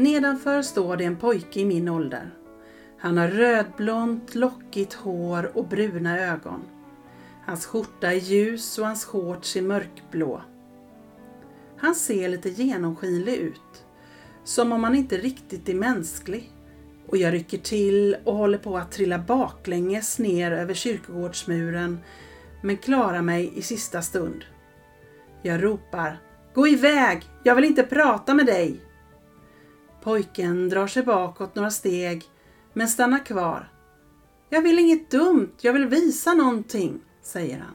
Nedanför står det en pojke i min ålder. Han har rödblont, lockigt hår och bruna ögon. Hans skjorta är ljus och hans shorts är mörkblå. Han ser lite genomskinlig ut, som om han inte riktigt är mänsklig. Och jag rycker till och håller på att trilla baklänges ner över kyrkogårdsmuren, men klarar mig i sista stund. Jag ropar Gå iväg! Jag vill inte prata med dig! Pojken drar sig bakåt några steg, men stannar kvar. Jag vill inget dumt, jag vill visa någonting, säger han.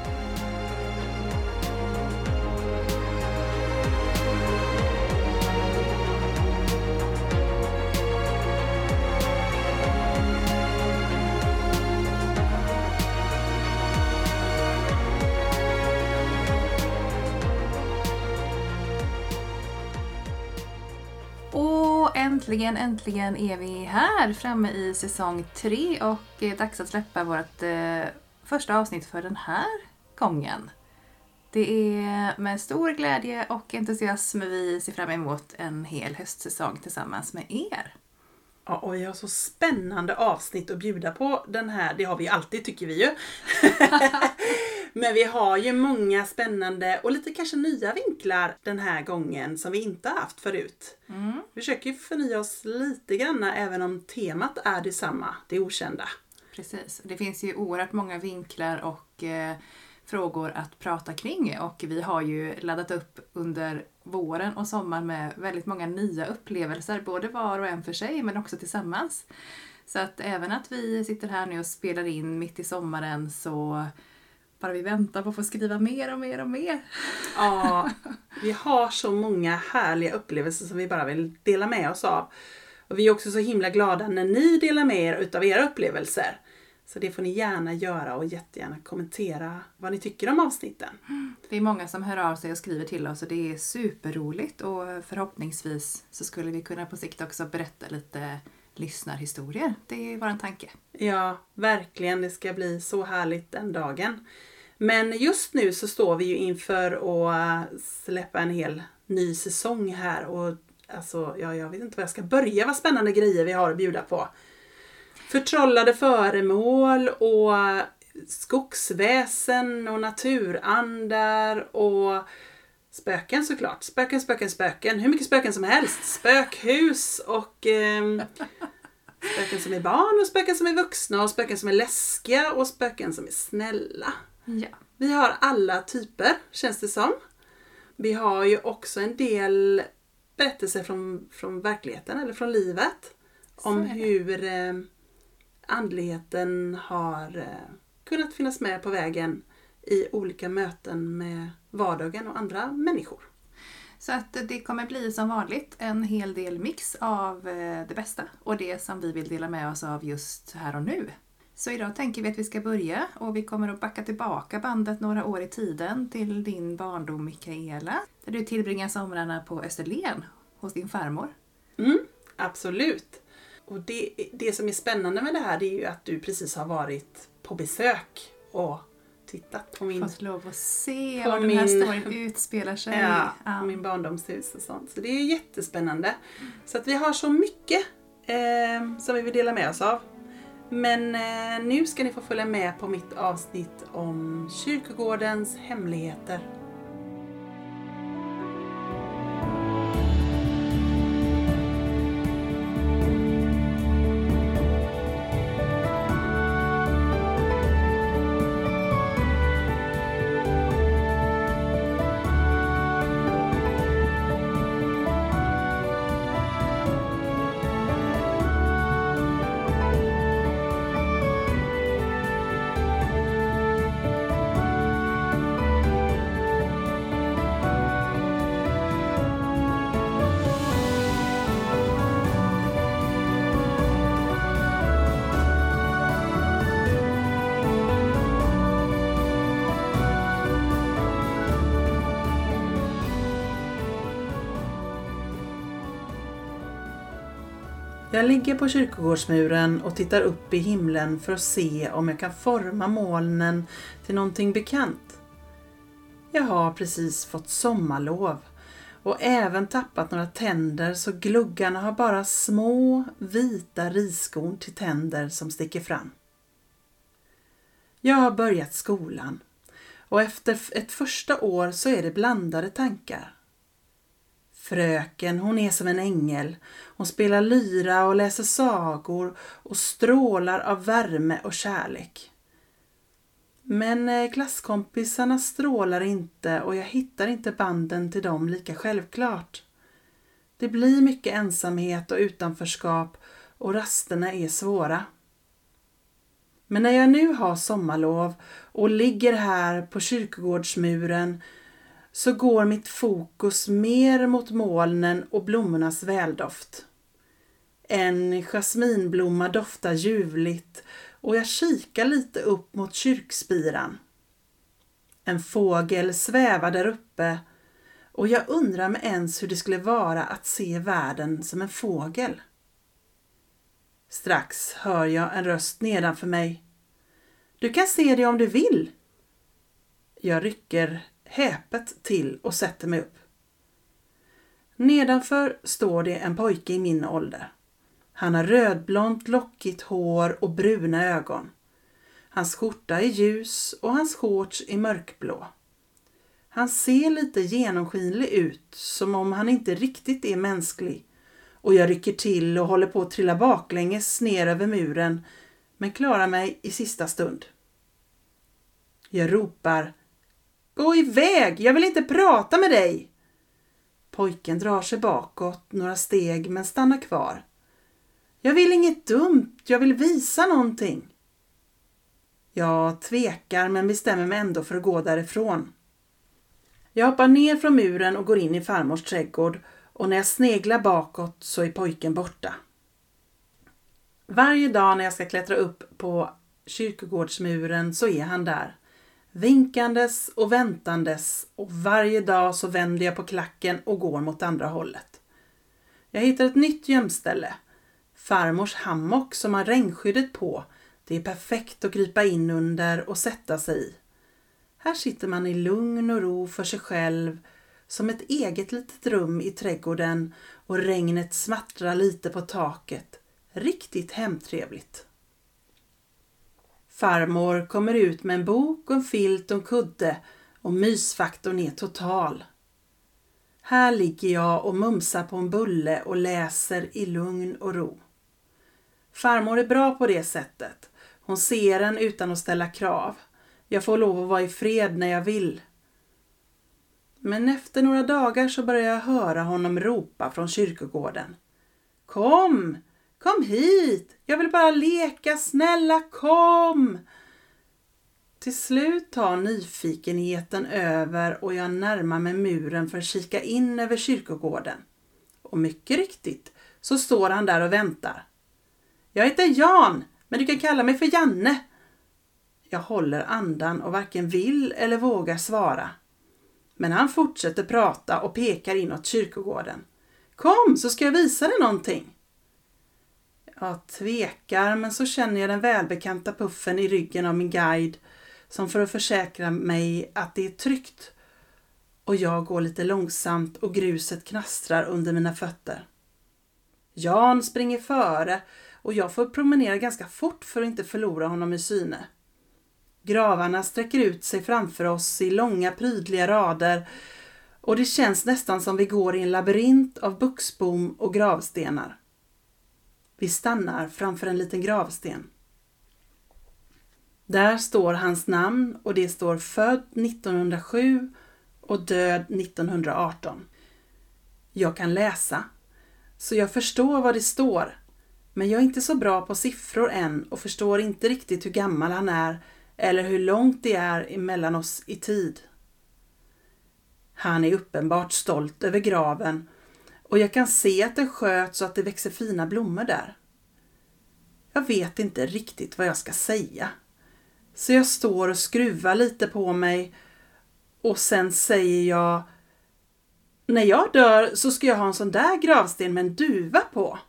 Äntligen, äntligen är vi här framme i säsong tre och det är dags att släppa vårt eh, första avsnitt för den här gången. Det är med stor glädje och entusiasm vi ser fram emot en hel höstsäsong tillsammans med er. Ja, och vi har så spännande avsnitt att bjuda på den här. Det har vi alltid tycker vi ju. Men vi har ju många spännande och lite kanske nya vinklar den här gången som vi inte har haft förut. Mm. Vi försöker ju förnya oss lite grann även om temat är detsamma, det okända. Precis. Det finns ju oerhört många vinklar och eh, frågor att prata kring och vi har ju laddat upp under våren och sommaren med väldigt många nya upplevelser, både var och en för sig men också tillsammans. Så att även att vi sitter här nu och spelar in mitt i sommaren så bara vi väntar på att få skriva mer och mer och mer. Ja, vi har så många härliga upplevelser som vi bara vill dela med oss av. Och vi är också så himla glada när ni delar med er utav era upplevelser. Så det får ni gärna göra och jättegärna kommentera vad ni tycker om avsnitten. Det är många som hör av sig och skriver till oss och det är superroligt och förhoppningsvis så skulle vi kunna på sikt också berätta lite lyssnarhistorier. Det är vår tanke. Ja, verkligen. Det ska bli så härligt den dagen. Men just nu så står vi ju inför att eh, släppa en hel ny säsong här och alltså, ja, jag vet inte var jag ska börja vad spännande grejer vi har att bjuda på. Förtrollade föremål och skogsväsen och naturandar och spöken såklart. Spöken, spöken, spöken. Hur mycket spöken som helst. Spökhus och eh, spöken som är barn och spöken som är vuxna och spöken som är läskiga och spöken som är snälla. Ja. Vi har alla typer, känns det som. Vi har ju också en del berättelser från, från verkligheten eller från livet. Så om hur eh, andligheten har eh, kunnat finnas med på vägen i olika möten med vardagen och andra människor. Så att det kommer bli som vanligt en hel del mix av eh, det bästa och det som vi vill dela med oss av just här och nu. Så idag tänker vi att vi ska börja och vi kommer att backa tillbaka bandet några år i tiden till din barndom Mikaela. Där du tillbringar somrarna på Österlen hos din farmor. Mm, absolut. Och det, det som är spännande med det här det är ju att du precis har varit på besök och tittat på min, Fått lov att se var den här storyn utspelar sig. ja, Ja. min barndomshus och sånt. Så det är jättespännande. Så att vi har så mycket eh, som vi vill dela med oss av. Men eh, nu ska ni få följa med på mitt avsnitt om kyrkogårdens hemligheter. Jag ligger på kyrkogårdsmuren och tittar upp i himlen för att se om jag kan forma molnen till någonting bekant. Jag har precis fått sommarlov och även tappat några tänder så gluggarna har bara små vita riskorn till tänder som sticker fram. Jag har börjat skolan och efter ett första år så är det blandade tankar. Fröken, hon är som en ängel. Hon spelar lyra och läser sagor och strålar av värme och kärlek. Men eh, klasskompisarna strålar inte och jag hittar inte banden till dem lika självklart. Det blir mycket ensamhet och utanförskap och rasterna är svåra. Men när jag nu har sommarlov och ligger här på kyrkogårdsmuren så går mitt fokus mer mot molnen och blommornas väldoft. En jasminblomma doftar ljuvligt och jag kikar lite upp mot kyrkspiran. En fågel svävar där uppe och jag undrar mig ens hur det skulle vara att se världen som en fågel. Strax hör jag en röst nedanför mig. Du kan se det om du vill. Jag rycker häpet till och sätter mig upp. Nedanför står det en pojke i min ålder. Han har rödblont lockigt hår och bruna ögon. Hans skjorta är ljus och hans shorts är mörkblå. Han ser lite genomskinlig ut, som om han inte riktigt är mänsklig. Och jag rycker till och håller på att trilla baklänges ner över muren, men klarar mig i sista stund. Jag ropar Gå iväg, jag vill inte prata med dig! Pojken drar sig bakåt några steg men stannar kvar. Jag vill inget dumt, jag vill visa någonting. Jag tvekar men bestämmer mig ändå för att gå därifrån. Jag hoppar ner från muren och går in i farmors trädgård och när jag sneglar bakåt så är pojken borta. Varje dag när jag ska klättra upp på kyrkogårdsmuren så är han där vinkandes och väntandes och varje dag så vänder jag på klacken och går mot andra hållet. Jag hittar ett nytt gömställe. Farmors hammock som har regnskyddet på. Det är perfekt att krypa in under och sätta sig i. Här sitter man i lugn och ro för sig själv som ett eget litet rum i trädgården och regnet smattrar lite på taket. Riktigt hemtrevligt. Farmor kommer ut med en bok och en filt och en kudde och mysfaktorn är total. Här ligger jag och mumsar på en bulle och läser i lugn och ro. Farmor är bra på det sättet. Hon ser en utan att ställa krav. Jag får lov att vara i fred när jag vill. Men efter några dagar så börjar jag höra honom ropa från kyrkogården. Kom! Kom hit! Jag vill bara leka, snälla kom! Till slut tar nyfikenheten över och jag närmar mig muren för att kika in över kyrkogården. Och mycket riktigt så står han där och väntar. Jag heter Jan, men du kan kalla mig för Janne. Jag håller andan och varken vill eller vågar svara. Men han fortsätter prata och pekar inåt kyrkogården. Kom så ska jag visa dig någonting. Jag tvekar men så känner jag den välbekanta puffen i ryggen av min guide som för att försäkra mig att det är tryggt och jag går lite långsamt och gruset knastrar under mina fötter. Jan springer före och jag får promenera ganska fort för att inte förlora honom i syne. Gravarna sträcker ut sig framför oss i långa prydliga rader och det känns nästan som vi går i en labyrint av buxbom och gravstenar. Vi stannar framför en liten gravsten. Där står hans namn och det står född 1907 och död 1918. Jag kan läsa, så jag förstår vad det står, men jag är inte så bra på siffror än och förstår inte riktigt hur gammal han är eller hur långt det är emellan oss i tid. Han är uppenbart stolt över graven och jag kan se att den sköts så att det växer fina blommor där. Jag vet inte riktigt vad jag ska säga. Så jag står och skruvar lite på mig och sen säger jag När jag dör så ska jag ha en sån där gravsten med en duva på.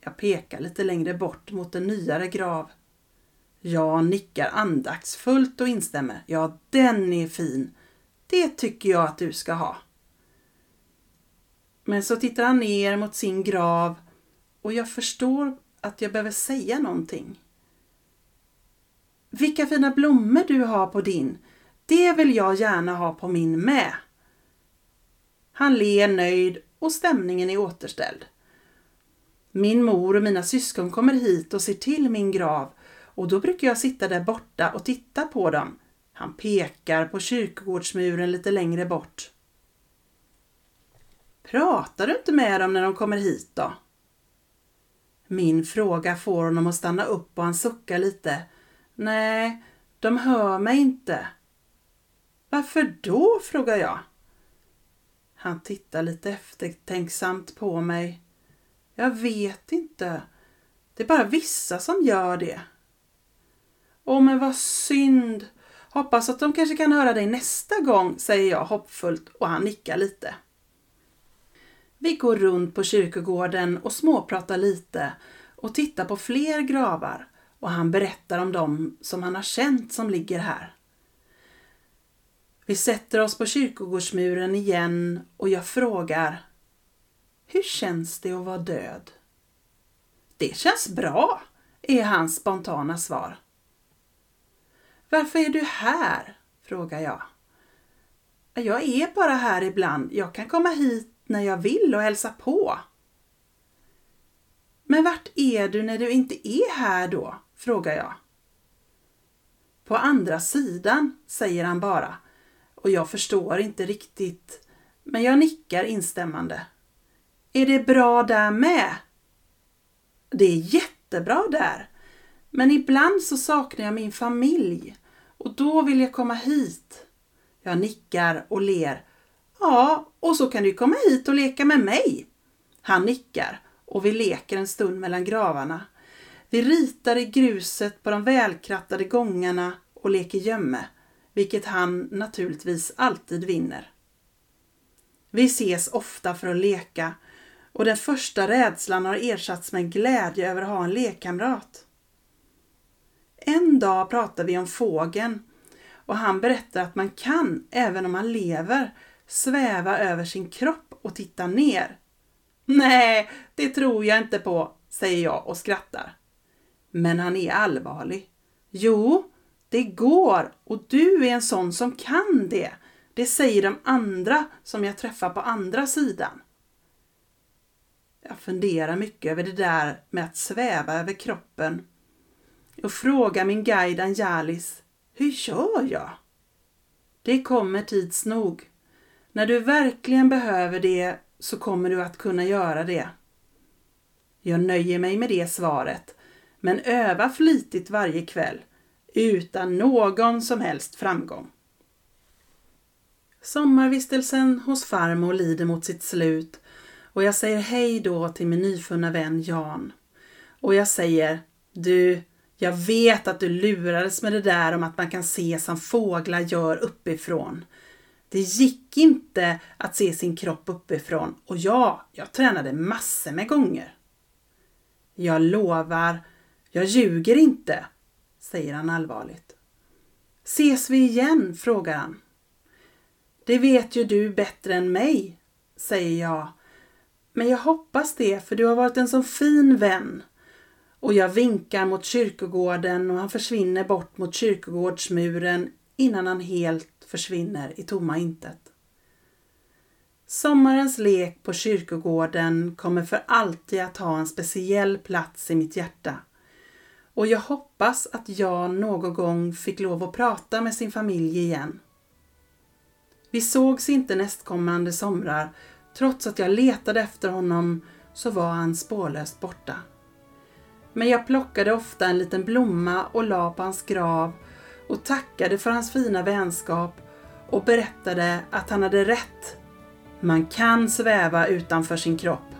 Jag pekar lite längre bort mot en nyare grav. Jag nickar andaktsfullt och instämmer. Ja, den är fin. Det tycker jag att du ska ha. Men så tittar han ner mot sin grav och jag förstår att jag behöver säga någonting. Vilka fina blommor du har på din. Det vill jag gärna ha på min med. Han ler nöjd och stämningen är återställd. Min mor och mina syskon kommer hit och ser till min grav och då brukar jag sitta där borta och titta på dem. Han pekar på kyrkogårdsmuren lite längre bort. Pratar du inte med dem när de kommer hit då? Min fråga får honom att stanna upp och han suckar lite. Nej, de hör mig inte. Varför då? frågar jag. Han tittar lite eftertänksamt på mig. Jag vet inte. Det är bara vissa som gör det. Åh, men vad synd. Hoppas att de kanske kan höra dig nästa gång, säger jag hoppfullt och han nickar lite. Vi går runt på kyrkogården och småpratar lite och tittar på fler gravar och han berättar om dem som han har känt som ligger här. Vi sätter oss på kyrkogårdsmuren igen och jag frågar Hur känns det att vara död? Det känns bra, är hans spontana svar. Varför är du här? frågar jag. Jag är bara här ibland. Jag kan komma hit när jag vill och hälsa på. Men vart är du när du inte är här då? frågar jag. På andra sidan, säger han bara och jag förstår inte riktigt men jag nickar instämmande. Är det bra där med? Det är jättebra där. Men ibland så saknar jag min familj och då vill jag komma hit. Jag nickar och ler. Ja, och så kan du komma hit och leka med mig. Han nickar och vi leker en stund mellan gravarna. Vi ritar i gruset på de välkrattade gångarna och leker gömme, vilket han naturligtvis alltid vinner. Vi ses ofta för att leka och den första rädslan har ersatts med glädje över att ha en lekkamrat. En dag pratar vi om fågeln och han berättar att man kan, även om man lever, sväva över sin kropp och titta ner. Nej, det tror jag inte på, säger jag och skrattar. Men han är allvarlig. Jo, det går och du är en sån som kan det. Det säger de andra som jag träffar på andra sidan. Jag funderar mycket över det där med att sväva över kroppen och frågar min guide Anjalis, hur gör jag? Det kommer tids nog. När du verkligen behöver det så kommer du att kunna göra det. Jag nöjer mig med det svaret, men övar flitigt varje kväll utan någon som helst framgång. Sommarvistelsen hos farmor lider mot sitt slut och jag säger hej då till min nyfunna vän Jan. Och jag säger, du, jag vet att du lurades med det där om att man kan se som fåglar gör uppifrån. Det gick inte att se sin kropp uppifrån och ja, jag tränade massor med gånger. Jag lovar, jag ljuger inte, säger han allvarligt. Ses vi igen? frågar han. Det vet ju du bättre än mig, säger jag. Men jag hoppas det, för du har varit en så fin vän. Och jag vinkar mot kyrkogården och han försvinner bort mot kyrkogårdsmuren innan han helt försvinner i tomma intet. Sommarens lek på kyrkogården kommer för alltid att ha en speciell plats i mitt hjärta. Och jag hoppas att Jan någon gång fick lov att prata med sin familj igen. Vi sågs inte nästkommande somrar. Trots att jag letade efter honom så var han spårlöst borta. Men jag plockade ofta en liten blomma och la på hans grav och tackade för hans fina vänskap och berättade att han hade rätt. Man kan sväva utanför sin kropp.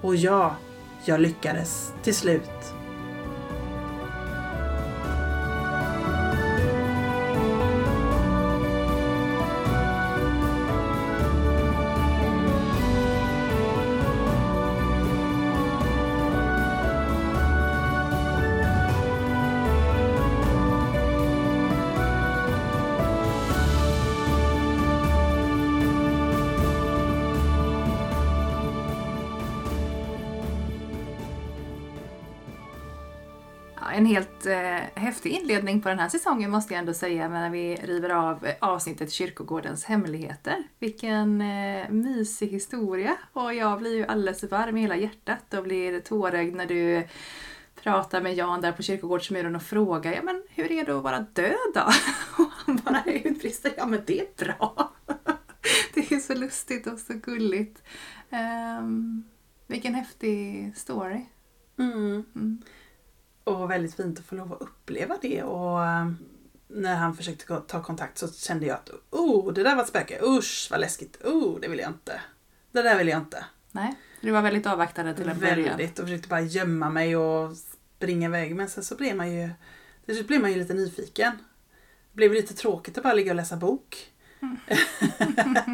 Och ja, jag lyckades till slut. Häftig inledning på den här säsongen måste jag ändå säga när vi river av avsnittet Kyrkogårdens hemligheter. Vilken eh, mysig historia och jag blir ju alldeles varm i hela hjärtat och blir tårögd när du pratar med Jan där på kyrkogårdsmuren och frågar ja, men hur är det att vara död då? Och han bara utbrister ja men det är bra. Det är så lustigt och så gulligt. Um, vilken häftig story. Mm. Mm. Och väldigt fint att få lov att uppleva det. Och eh, när han försökte ta kontakt så kände jag att oh, det där var ett spöke. Usch vad läskigt. Oh, det vill jag inte. Det där vill jag inte. Nej, du var väldigt avvaktande till en början. Väldigt och försökte bara gömma mig och springa iväg. Men sen så blev man ju, till blev man ju lite nyfiken. Det blev lite tråkigt att bara ligga och läsa bok.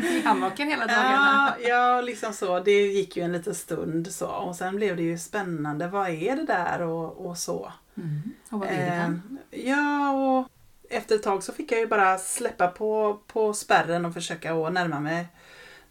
I hammocken hela dagarna. Ja, ja, liksom så. Det gick ju en liten stund så. Och sen blev det ju spännande. Vad är det där och, och så. Mm. Och vad blev det eh, Ja, och efter ett tag så fick jag ju bara släppa på, på spärren och försöka att närma mig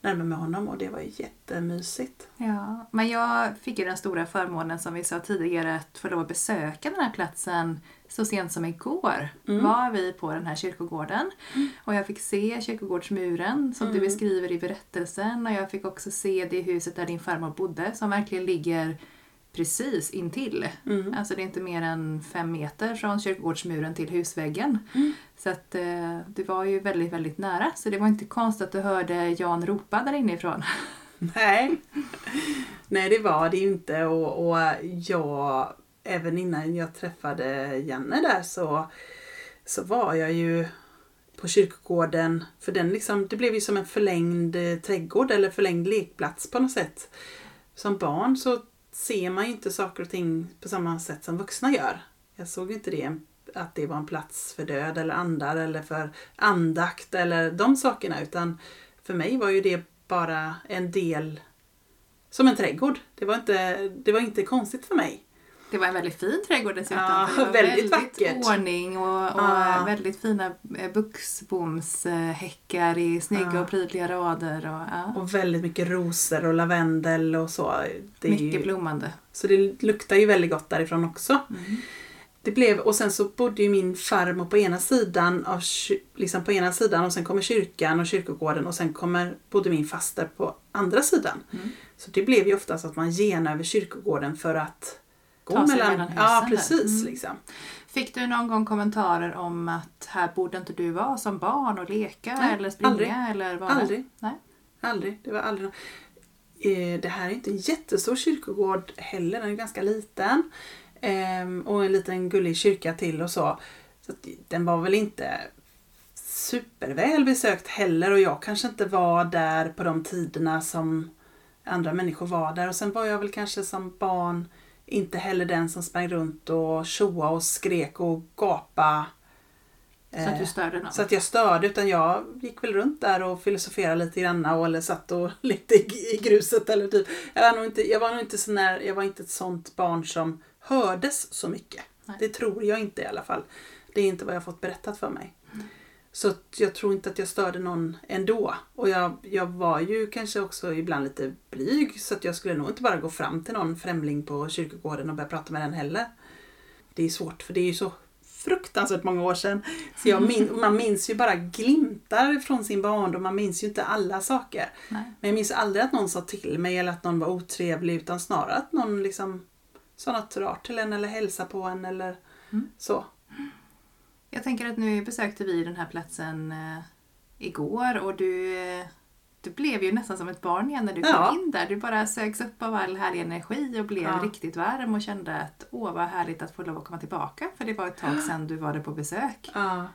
närma mig honom och det var jättemysigt. Ja, men jag fick ju den stora förmånen som vi sa tidigare att få lov att besöka den här platsen så sent som igår mm. var vi på den här kyrkogården mm. och jag fick se kyrkogårdsmuren som mm. du beskriver i berättelsen och jag fick också se det huset där din farmor bodde som verkligen ligger precis intill. Mm. Alltså det är inte mer än fem meter från kyrkogårdsmuren till husväggen. Mm. Så att eh, det var ju väldigt, väldigt nära. Så det var inte konstigt att du hörde Jan ropa där inifrån. Nej, Nej det var det ju inte och, och jag, även innan jag träffade Janne där så, så var jag ju på kyrkogården, för den liksom, det blev ju som en förlängd eh, trädgård eller förlängd lekplats på något sätt. Som barn så ser man ju inte saker och ting på samma sätt som vuxna gör. Jag såg inte det, att det var en plats för död eller andar eller för andakt eller de sakerna utan för mig var ju det bara en del som en trädgård. Det var inte, det var inte konstigt för mig. Det var en väldigt fin trädgård dessutom. Ja, väldigt, väldigt vackert. ordning och, och ja. väldigt fina eh, buxbomshäckar i snygga ja. och prydliga rader. Och, ja. och väldigt mycket rosor och lavendel och så. Det mycket ju, blommande. Så det luktar ju väldigt gott därifrån också. Mm. Det blev, och sen så bodde ju min farmor på ena sidan av liksom på ena sidan och sen kommer kyrkan och kyrkogården och sen kommer bodde min faster på andra sidan. Mm. Så det blev ju oftast att man genade över kyrkogården för att gå mellan, mellan husen. Ja, precis. Mm. Liksom. Fick du någon gång kommentarer om att här borde inte du vara som barn och leka Nej, eller springa? Aldrig. Eller vara? Aldrig. Nej. aldrig. Det var aldrig eh, Det här är inte en jättestor kyrkogård heller, den är ganska liten. Ehm, och en liten gullig kyrka till och så. så den var väl inte superväl besökt heller och jag kanske inte var där på de tiderna som andra människor var där. Och sen var jag väl kanske som barn inte heller den som sprang runt och tjoa och skrek och gapa. Så att du störde någon? Så att jag störde utan jag gick väl runt där och filosoferade lite grann och eller satt och lekte i gruset eller typ. Jag var nog inte, jag var nog inte sån där, jag var inte ett sånt barn som hördes så mycket. Nej. Det tror jag inte i alla fall. Det är inte vad jag fått berättat för mig. Så jag tror inte att jag störde någon ändå. Och jag, jag var ju kanske också ibland lite blyg så att jag skulle nog inte bara gå fram till någon främling på kyrkogården och börja prata med den heller. Det är svårt för det är ju så fruktansvärt många år sedan. Så min, man minns ju bara glimtar från sin barndom, man minns ju inte alla saker. Nej. Men jag minns aldrig att någon sa till mig eller att någon var otrevlig utan snarare att någon liksom sa något rart till en eller hälsade på en eller Mm. så. Jag tänker att nu besökte vi den här platsen eh, igår och du, eh, du blev ju nästan som ett barn igen när du kom Ja. in där. Du bara sögs upp av all härlig energi och blev Ja. riktigt varm och kände att åh vad härligt att få lov att komma tillbaka för det var ett tag sedan du var där på besök. Ja.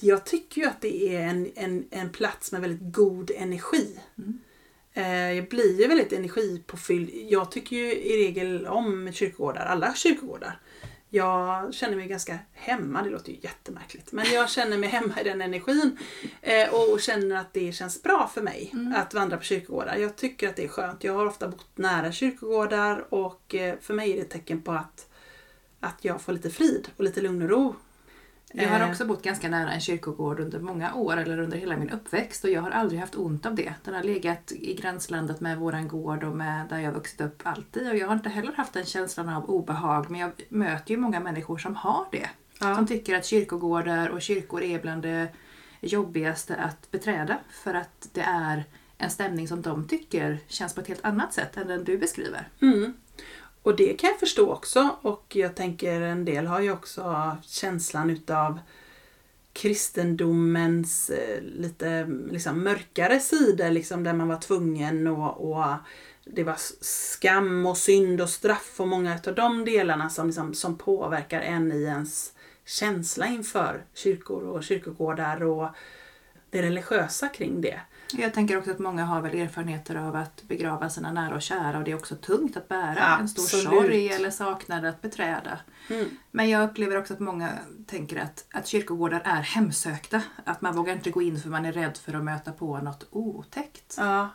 Jag tycker ju att det är en, en, en plats med väldigt god energi. Mm. Eh, Jag blir ju väldigt energipåfylld. Jag tycker ju i regel om kyrkogårdar, alla kyrkogårdar. Jag känner mig ganska hemma, det låter ju jättemärkligt. Men jag känner mig hemma i den energin. eh, Och känner att det känns bra för mig Mm. att vandra på kyrkogårdar. Jag tycker att det är skönt. Jag har ofta bott nära kyrkogårdar och eh, för mig är det ett tecken på att, att jag får lite frid och lite lugn och ro. Jag har Eh, också bott ganska nära en kyrkogård under många år, eller under hela min uppväxt och jag har aldrig haft ont av det. Den har legat i gränslandet med våran gård och med där jag vuxit upp alltid och jag har inte heller haft den känslan av obehag men jag möter ju många människor som har det. Ja. Som tycker att kyrkogårdar och kyrkor är bland det jobbigaste att beträda för att det är en stämning som de tycker känns på ett helt annat sätt än den du beskriver. Mm. Och det kan jag förstå också och jag tänker en del har ju också känslan utav kristendomens eh, lite liksom, mörkare sidor liksom, där man var tvungen och, och det var skam och synd och straff och många av de delarna som, liksom, som påverkar en i ens känsla inför kyrkor och kyrkogårdar och det religiösa kring det. Jag tänker också att många har väl erfarenheter av att begrava sina nära och kära och det är också tungt att bära. En stor Absolut. sorg eller saknad att beträda. Mm. Men jag upplever också att många tänker att, att kyrkogårdar är hemsökta. Att man vågar inte gå in för man är rädd för att möta på något otäckt. Ja.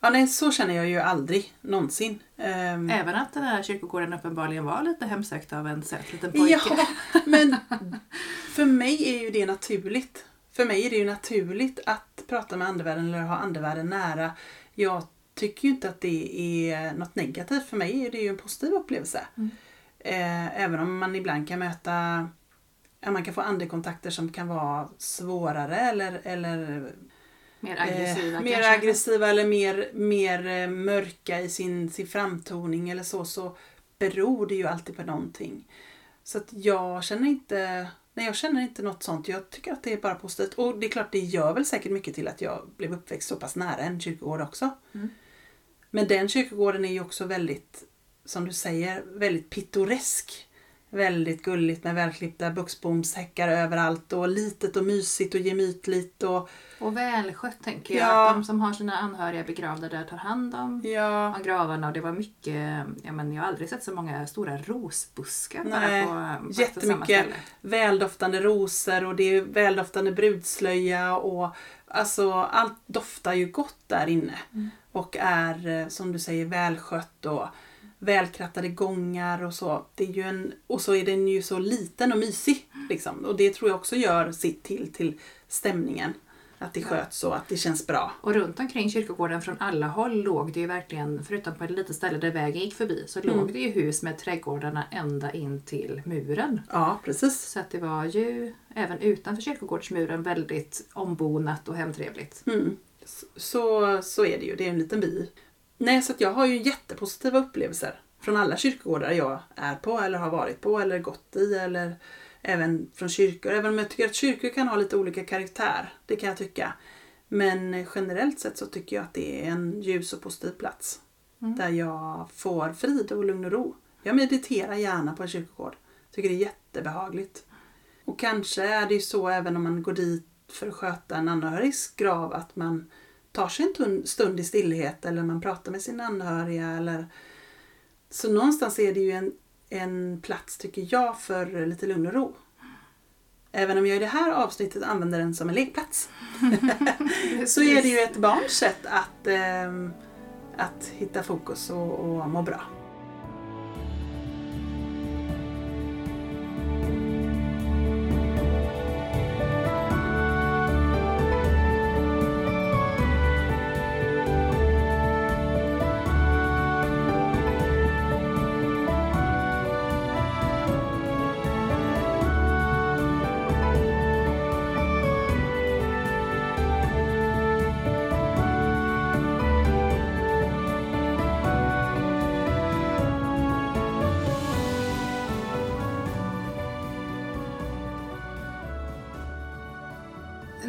ja, nej så känner jag ju aldrig någonsin. Ehm, Även att den här kyrkogården uppenbarligen var lite hemsökt av en söt liten pojke. Ja, men för mig är ju det naturligt. För mig är det ju naturligt att prata med andevärlden eller ha andevärlden nära. Jag tycker ju inte att det är något negativt. För mig är det ju en positiv upplevelse. Mm. Eh, även om man ibland kan möta man kan få andekontakter som kan vara svårare eller, eller Mer aggressiva eh, mer aggressiva eller mer, mer eh, mörka i sin, sin framtoning eller så, så beror det ju alltid på någonting. Så att jag känner inte Nej, jag känner inte något sånt. Jag tycker att det är bara positivt. Och det är klart, det gör väl säkert mycket till att jag blev uppväxt så pass nära en kyrkogård också. Mm. Men den kyrkogården är ju också väldigt, som du säger, väldigt pittoresk. Väldigt gulligt med välklippta buxbomshäckar överallt och litet och mysigt och gemytligt och Och välskött tänker jag. Ja. Att de som har sina anhöriga begravda där tar hand om ja, av gravarna och det var mycket, ja, men jag har aldrig sett så många stora rosbuskar Nej, bara på, på jättemycket. väldoftande rosor och det är väldoftande brudslöja och alltså allt doftar ju gott där inne. Mm. Och är eh, som du säger välskött och välkrattade gångar och så. Det är ju en, och så är den ju så liten och mysig. Liksom. Och det tror jag också gör sitt till till stämningen. Att det sköts och att det känns bra. Och runt omkring kyrkogården från alla håll låg det ju verkligen, förutom på ett litet ställe där vägen gick förbi, så Mm. låg det ju hus med trädgårdarna ända in till muren. Ja, precis. Så att det var ju även utanför kyrkogårdsmuren väldigt ombonat och hemtrevligt. Mm. Så, så är det ju. Det är en liten by. Nej, så jag har ju jättepositiva upplevelser från alla kyrkogårdar jag är på eller har varit på eller gått i eller även från kyrkor. Även om jag tycker att kyrkor kan ha lite olika karaktär. Det kan jag tycka. Men generellt sett så tycker jag att det är en ljus och positiv plats. Mm. Där jag får frid och lugn och ro. Jag mediterar gärna på en kyrkogård. Tycker det är jättebehagligt. Och kanske är det ju så även om man går dit för att sköta en anhörigs grav att man tar sig en tun- stund i stillhet eller man pratar med sina anhöriga. Eller... Så någonstans är det ju en, en plats, tycker jag, för lite lugn och ro. Även om jag i det här avsnittet använder den som en lekplats så är det ju ett barns sätt att, ehm, att hitta fokus och, och må bra.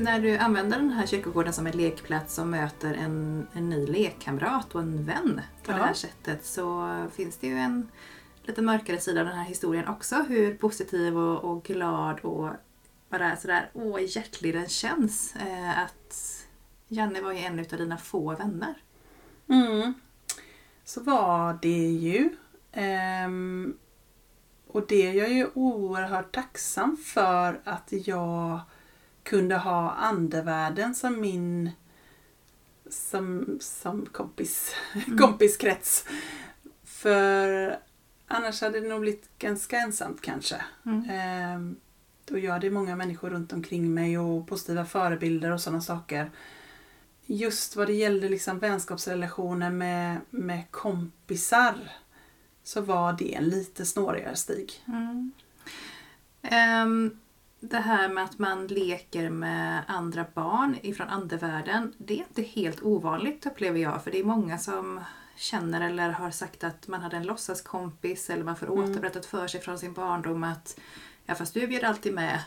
När du använder den här kyrkogården som en lekplats och möter en, en ny lekkamrat och en vän på Ja. det här sättet så finns det ju en lite mörkare sida av den här historien också. Hur positiv och, och glad och bara sådär åh, hjärtlig den känns. Eh, att Janne var ju en av dina få vänner. Mm. Så var det ju. Ehm, och det är jag ju oerhört tacksam för att jag kunde ha andevärlden som min som, som kompis, kompiskrets. För annars hade det nog blivit ganska ensamt kanske. Mm. Ehm, och jag hade många människor runt omkring mig och positiva förebilder och sådana saker. Just vad det gällde liksom vänskapsrelationer med, med kompisar så var det en lite snårigare stig. Mm. Ehm, det här med att man leker med andra barn ifrån andevärlden, det är inte helt ovanligt upplever jag. För det är många som känner eller har sagt att man hade en låtsaskompis eller man får Mm. återberättat för sig från sin barndom att ja fast du bjöd alltid med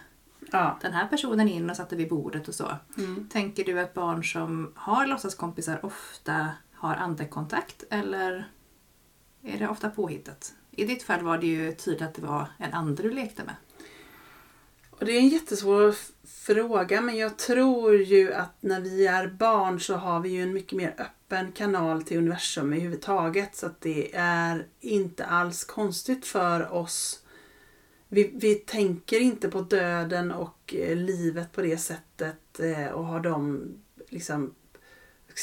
Ja. den här personen in och satte vid bordet och så. Mm. Tänker du att barn som har låtsaskompisar ofta har andekontakt eller är det ofta påhittat? I ditt fall var det ju tydligt att det var en ande du lekte med. Och det är en jättesvår fråga men jag tror ju att när vi är barn så har vi ju en mycket mer öppen kanal till universum överhuvudtaget. Så att det är inte alls konstigt för oss. Vi, vi tänker inte på döden och eh, livet på det sättet eh, och har de liksom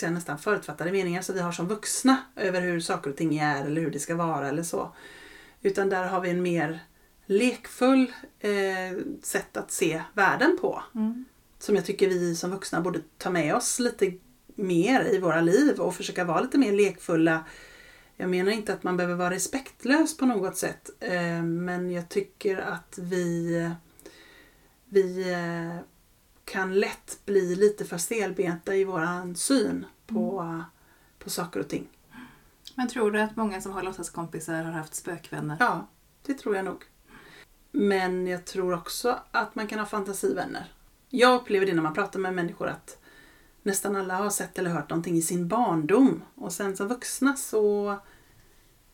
jag nästan förutfattade meningar som vi har som vuxna över hur saker och ting är eller hur det ska vara eller så. Utan där har vi en mer lekfull eh, sätt att se världen på. Som jag tycker vi som vuxna borde ta med oss lite mer i våra liv och försöka vara lite mer lekfulla. Jag menar inte att man behöver vara respektlös på något sätt. Eh, men jag tycker att vi, vi eh, kan lätt bli lite för stelbenta i våran syn på, på saker och ting. Men tror du att många som har låtsaskompisar har haft spökvänner? Ja, det tror jag nog. Men jag tror också att man kan ha fantasivänner. Jag upplever det när man pratar med människor att nästan alla har sett eller hört någonting i sin barndom. Och sen som vuxna så,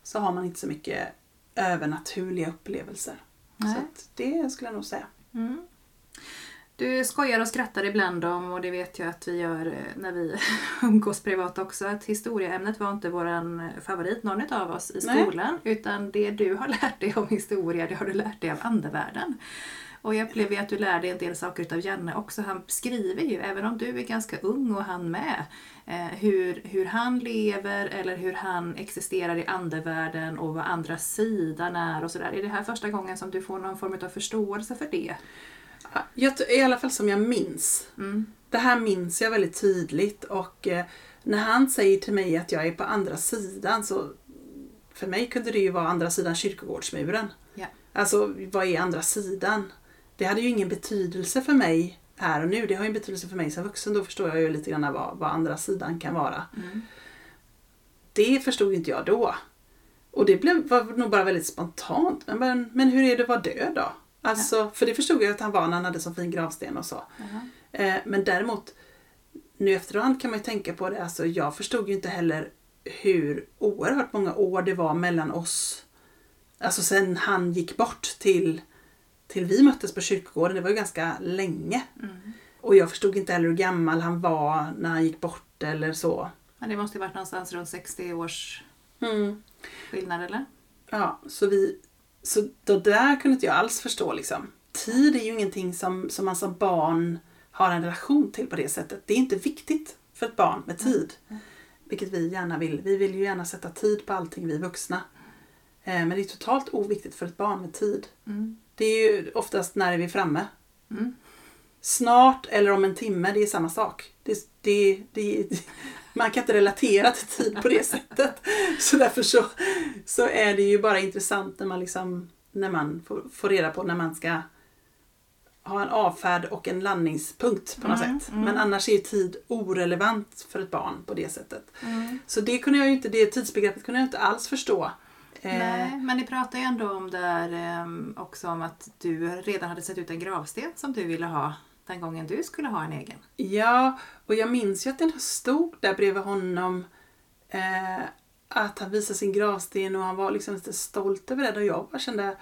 så har man inte så mycket övernaturliga upplevelser. Nej. Så det skulle jag nog säga. Mm. Du skojar och skrattar ibland om, och det vet jag att vi gör eh, när vi umgås privat också, att historieämnet var inte våran favorit, någon av oss i Nej. skolan. Utan det du har lärt dig om historia, det har du lärt dig av andevärlden. Och jag upplever ju att du lär dig en del saker utav Janne också. Han skriver ju, även om du är ganska ung och han med, eh, hur, hur han lever eller hur han existerar i andevärlden och vad andra sidan är och sådär. Är det här första gången som du får någon form av förståelse för det? Ja, Jag, I alla fall som jag minns. Mm. Det här minns jag väldigt tydligt och eh, när han säger till mig att jag är på andra sidan så för mig kunde det ju vara andra sidan kyrkogårdsmuren. Ja. Alltså vad är andra sidan? Det hade ju ingen betydelse för mig här och nu. Det har ju en betydelse för mig som vuxen. Då förstår jag ju lite grann vad, vad andra sidan kan vara. Mm. Det förstod inte jag då. Och det blev, var nog bara väldigt spontant. Men, men, men hur är det att vara död då? Alltså, För det förstod jag att han var när han hade så fin gravsten och så. Eh, men däremot, nu efterhand kan man ju tänka på det. Alltså, jag förstod ju inte heller hur oerhört många år det var mellan oss. Alltså sen han gick bort till, till vi möttes på kyrkogården. Det var ju ganska länge. Mm. Och jag förstod inte heller hur gammal han var när han gick bort eller så. Men det måste ju varit någonstans runt 60 års Mm. skillnad eller? Ja, så vi... Så då där kunde inte jag alls förstå liksom. Tid är ju ingenting som, som man som barn har en relation till på det sättet. Det är inte viktigt för ett barn med tid. Vilket vi gärna vill. Vi vill ju gärna sätta tid på allting, vi vuxna. Eh, Men det är totalt oviktigt för ett barn med tid. Mm. Det är ju oftast när är vi framme. Mm. Snart eller om en timme, det är samma sak. Det, det, det, man kan inte relatera till tid på det sättet. Så därför så, så är det ju bara intressant när man, liksom, när man får, får reda på när man ska ha en avfärd och en landningspunkt på något Mm, sätt. mm. Men annars är ju tid orelevant för ett barn på det sättet. Mm. Så det kunde jag ju inte, det tidsbegreppet kunde jag inte alls förstå. Eh, Nej, men ni pratar ju ändå om där ehm, också om att du redan hade sett ut en gravsten som du ville ha den gången du skulle ha en egen. Ja, och jag minns ju att den stod där bredvid honom. Eh, att han visade sin gravsten och han var liksom lite stolt över det. Och jag bara kände,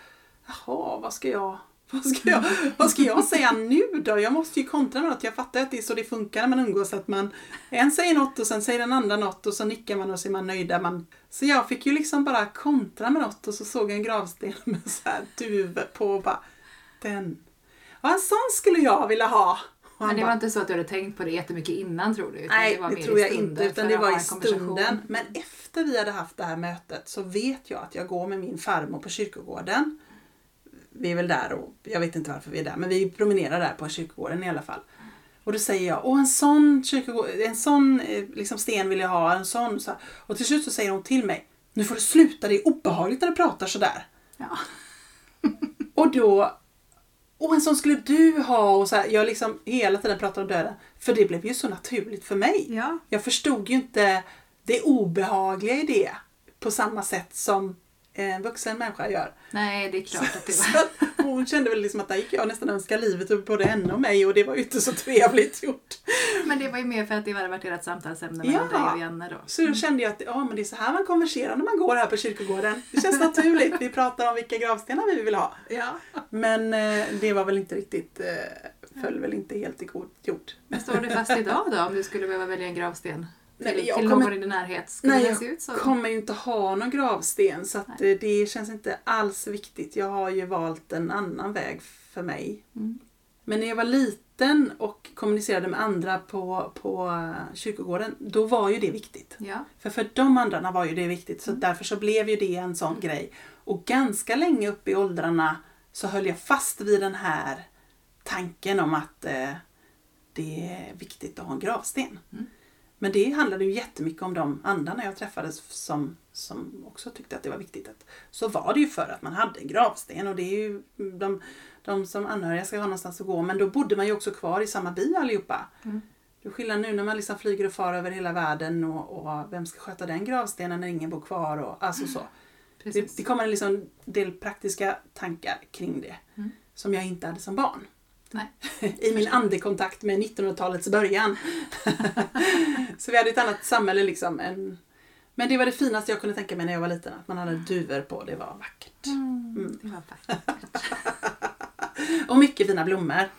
jaha, vad ska jag vad ska, jag, vad ska jag säga nu då? Jag måste ju kontra med något. Jag fattar att det är så det funkar när man umgås. Att man, en säger något och sen säger den andra något och så nickar man och så är man nöjda. Man, så jag fick ju liksom bara kontra med något och så såg jag en gravsten med så här duvor på och bara, den. Ja, en sån skulle jag vilja ha. Men det var inte så att du hade tänkt på det jättemycket innan tror du? nej, det, det tror jag inte. Utan det var i stunden. Men efter vi hade haft det här mötet så vet jag att jag går med min farmor på kyrkogården vi är väl där och jag vet inte varför vi är där, men vi promenerar där på kyrkogården i alla fall. Och då säger jag, åh en sån, en sån eh, liksom, sten vill jag ha, en sån. Så Och till slut så säger hon till mig, nu får du sluta, det är obehagligt när du pratar sådär. Ja. och då, åh en sån skulle du ha och så här, jag liksom hela tiden pratar om döden. För det blev ju så naturligt för mig. Ja. Jag förstod ju inte det obehagliga i det på samma sätt som en vuxen människa gör. Nej, det är klart att det var. Hon kände väl liksom att där gick jag nästan önska livet upp både henne och mig och det var ju inte så trevligt gjort. Men det var ju mer för att det hade varit ert samtalsämne mellan ja. dig och Janne då. Så då mm. kände jag att ja, men det är så här man konverserar när man går här på kyrkogården. Det känns naturligt. Vi pratar om vilka gravstenar vi vill ha. Ja. Men eh, det var väl inte riktigt, eh, föll väl inte helt i god jord. Men står du fast idag då om du skulle behöva välja en gravsten? Till, nej, till kommer, någon i din närhet? Skulle nej, jag se ut så? kommer ju inte ha någon gravsten så att det, det känns inte alls viktigt. Jag har ju valt en annan väg för mig. Mm. Men när jag var liten och kommunicerade med andra på, på kyrkogården, då var ju det viktigt. Ja. För för de andra var ju det viktigt, så mm. därför så blev ju det en sån mm. grej. Och ganska länge upp i åldrarna så höll jag fast vid den här tanken om att eh, det är viktigt att ha en gravsten. Mm. Men det handlade ju jättemycket om de andarna jag träffade som, som också tyckte att det var viktigt. Att, så var det ju för att man hade en gravsten och det är ju de, de som anhöriga ska ha någonstans att gå. Men då bodde man ju också kvar i samma by allihopa. Mm. Det är skillnad nu när man liksom flyger och far över hela världen och, och vem ska sköta den gravstenen när ingen bor kvar och alltså så. Det, det kommer en liksom del praktiska tankar kring det mm. som jag inte hade som barn. Nej. I min andekontakt med 1900-talets början. så vi hade ett annat samhälle liksom. Än... Men det var det finaste jag kunde tänka mig när jag var liten. Att man hade duvor på. Det var vackert. Mm, mm. det var vackert. och mycket fina blommor.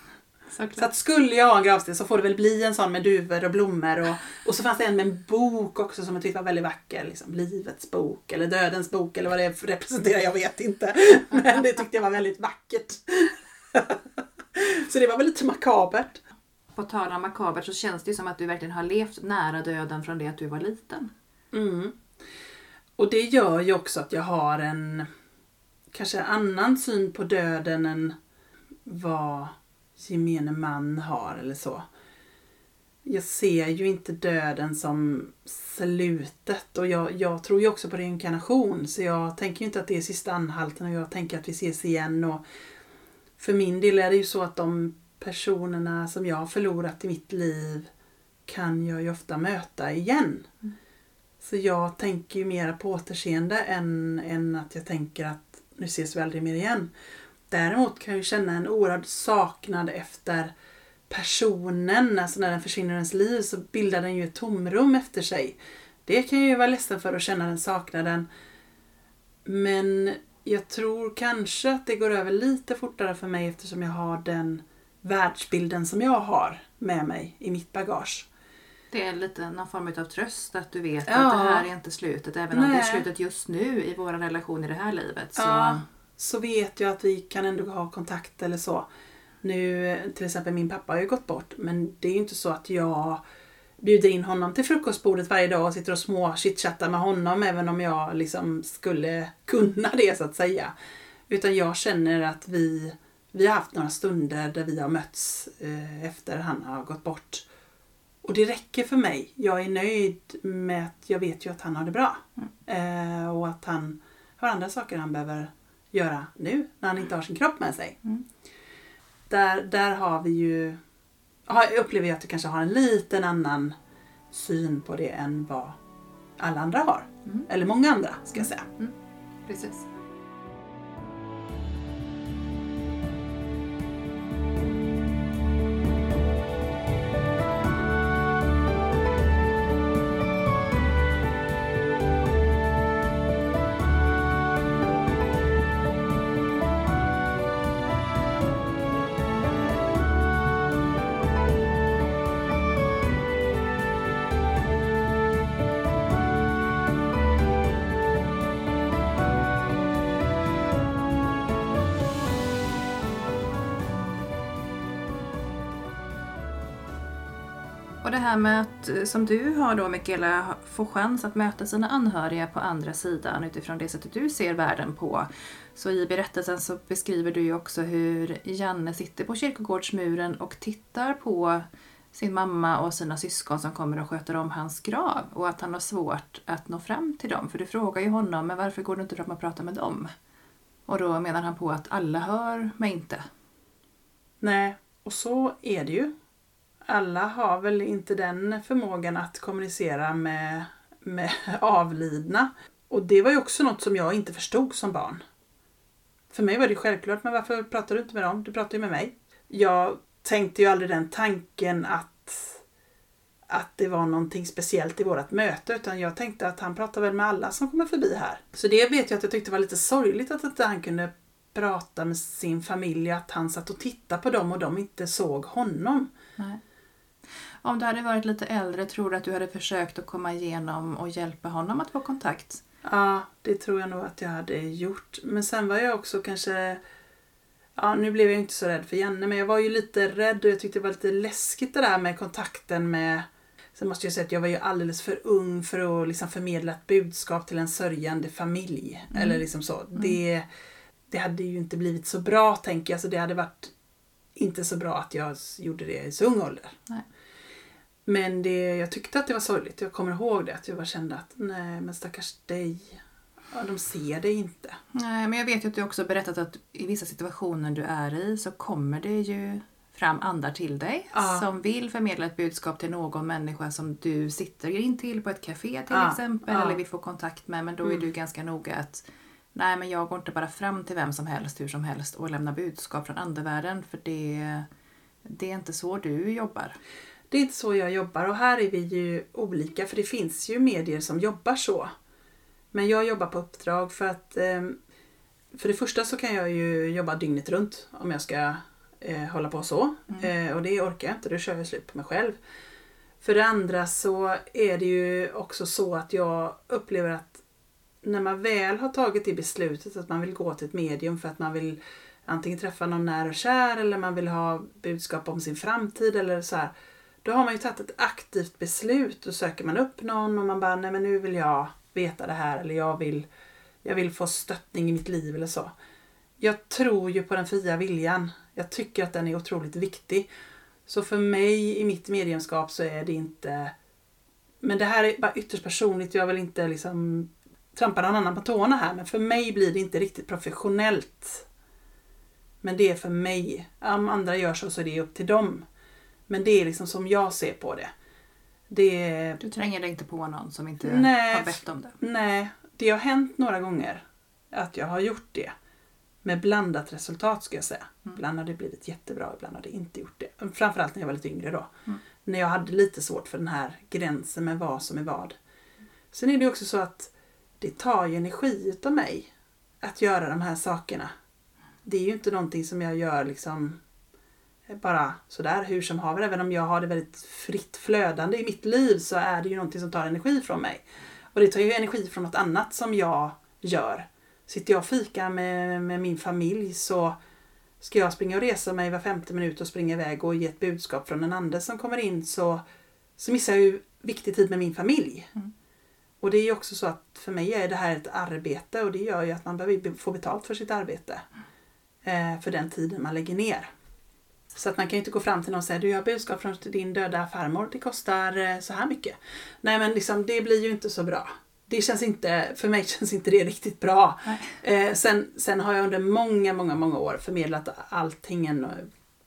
Såklart. Så att skulle jag ha en gravsten så får det väl bli en sån med duvor och blommor. Och, och så fanns det en med en bok också som jag tyckte var väldigt vacker. Liksom, livets bok eller dödens bok eller vad det representerar, jag vet inte. Men det tyckte jag var väldigt vackert. Så det var väl lite makabert. På tal om makabert så känns det som att du verkligen har levt nära döden från det att du var liten. Mm. Och det gör ju också att jag har en kanske annan syn på döden än vad gemene man har eller så. Jag ser ju inte döden som slutet och jag, jag tror ju också på reinkarnation så jag tänker ju inte att det är sista anhalten och jag tänker att vi ses igen och för min del är det ju så att de personerna som jag har förlorat i mitt liv kan jag ju ofta möta igen. Mm. Så jag tänker ju mer på återseende än, än att jag tänker att nu ses vi aldrig mer igen. Däremot kan jag känna en oerhörd saknad efter personen. Alltså när den försvinner ur ens liv så bildar den ju ett tomrum efter sig. Det kan jag ju vara ledsen för att känna den saknaden. Men jag tror kanske att det går över lite fortare för mig eftersom jag har den världsbilden som jag har med mig i mitt bagage. Det är lite någon form av tröst att du vet ja. att det här är inte slutet. Även Nej. om det är slutet just nu i våra relation i det här livet. Så... Ja, så vet jag att vi kan ändå ha kontakt eller så. Nu till exempel min pappa har ju gått bort men det är ju inte så att jag bjuder in honom till frukostbordet varje dag och sitter och små chitchattar med honom även om jag liksom skulle kunna det så att säga. Utan jag känner att vi, vi har haft några stunder där vi har mötts eh, efter han har gått bort. Och det räcker för mig. Jag är nöjd med att jag vet ju att han har det bra. Mm. Eh, och att han har andra saker han behöver göra nu när han inte har sin kropp med sig. Mm. Där, där har vi ju upplever jag att du kanske har en liten annan syn på det än vad alla andra har. Mm. Eller många andra ska jag säga. Mm. Precis. Här med att, eh, som du har då Mikaela, få chans att möta sina anhöriga på andra sidan utifrån det sättet du ser världen på. Så i berättelsen så beskriver du ju också hur Janne sitter på kyrkogårdsmuren och tittar på sin mamma och sina syskon som kommer och sköter om hans grav och att han har svårt att nå fram till dem. För du frågar ju honom, men varför går du inte fram och pratar med dem? Och då menar han på att alla hör mig inte. Nej, och så är det ju. Alla har väl inte den förmågan att kommunicera med, med avlidna. Och det var ju också något som jag inte förstod som barn. För mig var det självklart, men varför pratar du inte med dem? Du pratar ju med mig. Jag tänkte ju aldrig den tanken att, att det var någonting speciellt i vårt möte utan jag tänkte att han pratar väl med alla som kommer förbi här. Så det vet jag att jag tyckte var lite sorgligt att inte han kunde prata med sin familj, att han satt och tittade på dem och de inte såg honom. Nej. Om du hade varit lite äldre, tror du att du hade försökt att komma igenom och hjälpa honom att få kontakt? Ja, det tror jag nog att jag hade gjort. Men sen var jag också kanske Ja, nu blev jag inte så rädd för Janne, men jag var ju lite rädd och jag tyckte det var lite läskigt det där med kontakten med... Sen måste jag säga att jag var ju alldeles för ung för att liksom förmedla ett budskap till en sörjande familj. Mm. Eller liksom så. Mm. Det, det hade ju inte blivit så bra, tänker jag. Så det hade varit inte så bra att jag gjorde det i så ung ålder. Nej. Men det, jag tyckte att det var sorgligt. Jag kommer ihåg det. Att jag bara kände att nej, men stackars dig. Ja, de ser det inte. Nej, men jag vet ju att du också berättat att i vissa situationer du är i så kommer det ju fram andar till dig ja. som vill förmedla ett budskap till någon människa som du sitter in till på ett café till ja. exempel eller vill få kontakt med men då mm. är du ganska noga att nej men jag går inte bara fram till vem som helst hur som helst och lämnar budskap från andevärlden för det, det är inte så du jobbar. Det är inte så jag jobbar och här är vi ju olika för det finns ju medier som jobbar så. Men jag jobbar på uppdrag för att ehm, för det första så kan jag ju jobba dygnet runt om jag ska eh, hålla på så. Mm. Eh, och det orkar jag inte, då kör jag slut på mig själv. För det andra så är det ju också så att jag upplever att när man väl har tagit det beslutet att man vill gå till ett medium för att man vill antingen träffa någon nära och kär eller man vill ha budskap om sin framtid eller så här, då har man ju tagit ett aktivt beslut. Då söker man upp någon och man bara, nej men nu vill jag veta det här eller jag vill, jag vill få stöttning i mitt liv eller så. Jag tror ju på den fria viljan. Jag tycker att den är otroligt viktig. Så för mig i mitt mediumskap så är det inte... Men det här är bara ytterst personligt. Jag vill inte liksom trampa någon annan på tårna här. Men för mig blir det inte riktigt professionellt. Men det är för mig. Om andra gör så så är det upp till dem. Men det är liksom som jag ser på det. Det... Du tränger dig inte på någon som inte nej, har bett om det? Nej, det har hänt några gånger att jag har gjort det. Med blandat resultat ska jag säga. Mm. Ibland har det blivit jättebra, ibland har det inte gjort det. Framförallt när jag var lite yngre då. Mm. När jag hade lite svårt för den här gränsen med vad som är vad. Sen är det också så att det tar ju energi utav mig att göra de här sakerna. Det är ju inte någonting som jag gör liksom bara sådär hur som haver. Även om jag har det väldigt fritt flödande i mitt liv så är det ju någonting som tar energi från mig. Och det tar ju energi från något annat som jag gör. Sitter jag och fikar med, med min familj så ska jag springa och resa mig var femte minut och springa iväg och ge ett budskap från en ande som kommer in så, så missar jag ju viktig tid med min familj. Mm. Och det är ju också så att för mig är det här ett arbete och det gör ju att man behöver få betalt för sitt arbete. Eh, för den tiden man lägger ner. Så att man kan ju inte gå fram till någon och säga du jag har budskap från din döda farmor, det kostar eh, så här mycket. Nej men liksom, det blir ju inte så bra. Det känns inte, för mig känns inte det riktigt bra. Eh, sen, sen har jag under många, många, många år förmedlat allting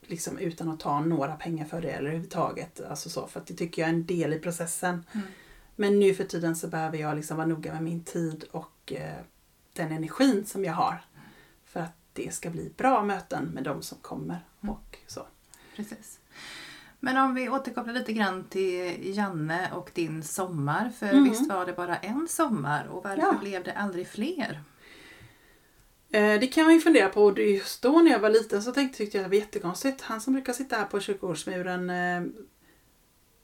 liksom, utan att ta några pengar för det eller överhuvudtaget. Alltså så, för att det tycker jag är en del i processen. Mm. Men nu för tiden så behöver jag liksom vara noga med min tid och eh, den energin som jag har. För att det ska bli bra möten med de som kommer. Mm. Och så. Precis. Men om vi återkopplar lite grann till Janne och din sommar. För mm. visst var det bara en sommar och varför ja. blev det aldrig fler? Eh, det kan man ju fundera på. Just då när jag var liten så tänkte jag att det var jättekonstigt. Han som brukar sitta här på kyrkogårdsmuren. Eh,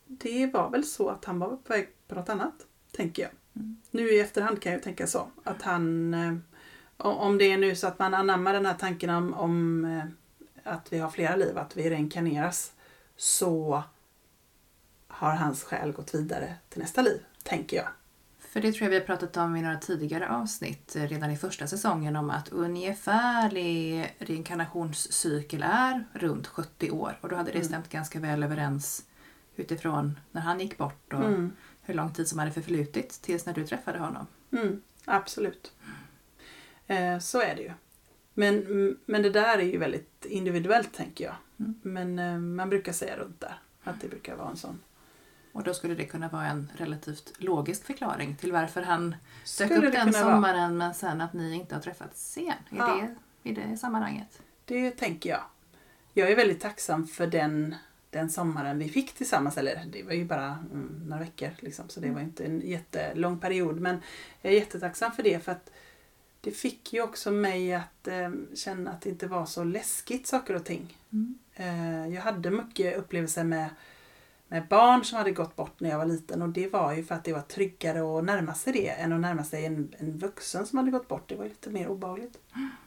det var väl så att han var på väg på något annat. Tänker jag. Mm. Nu i efterhand kan jag tänka så. Att han eh, om det är nu så att man anammar den här tanken om, om att vi har flera liv, att vi reinkarneras, så har hans själ gått vidare till nästa liv, tänker jag. För det tror jag vi har pratat om i några tidigare avsnitt, eh, redan i första säsongen, om att ungefärlig reinkarnationscykel är runt 70 år. Och då hade det Mm. stämt ganska väl överens utifrån när han gick bort och Mm. hur lång tid som hade förflutit tills när du träffade honom. Mm, absolut. Eh, så är det ju. Men, men det där är ju väldigt individuellt tänker jag. Mm. Men eh, man brukar säga runt där att det brukar vara en sån. Och då skulle det kunna vara en relativt logisk förklaring till varför han dök Skulle upp det den kunna vara. sommaren men sen att ni inte har träffats sen. Är Ja. det i det sammanhanget? Det tänker jag. Jag är väldigt tacksam för den, den sommaren vi fick tillsammans. Eller det var ju bara mm, några veckor liksom, så det var inte en jättelång period. Men jag är jättetacksam för det för att det fick ju också mig att eh, känna att det inte var så läskigt saker och ting. Mm. Eh, jag hade mycket upplevelser med, med barn som hade gått bort när jag var liten och det var ju för att det var tryggare att närma sig det än att närma sig en, en vuxen som hade gått bort. Det var ju lite mer obehagligt.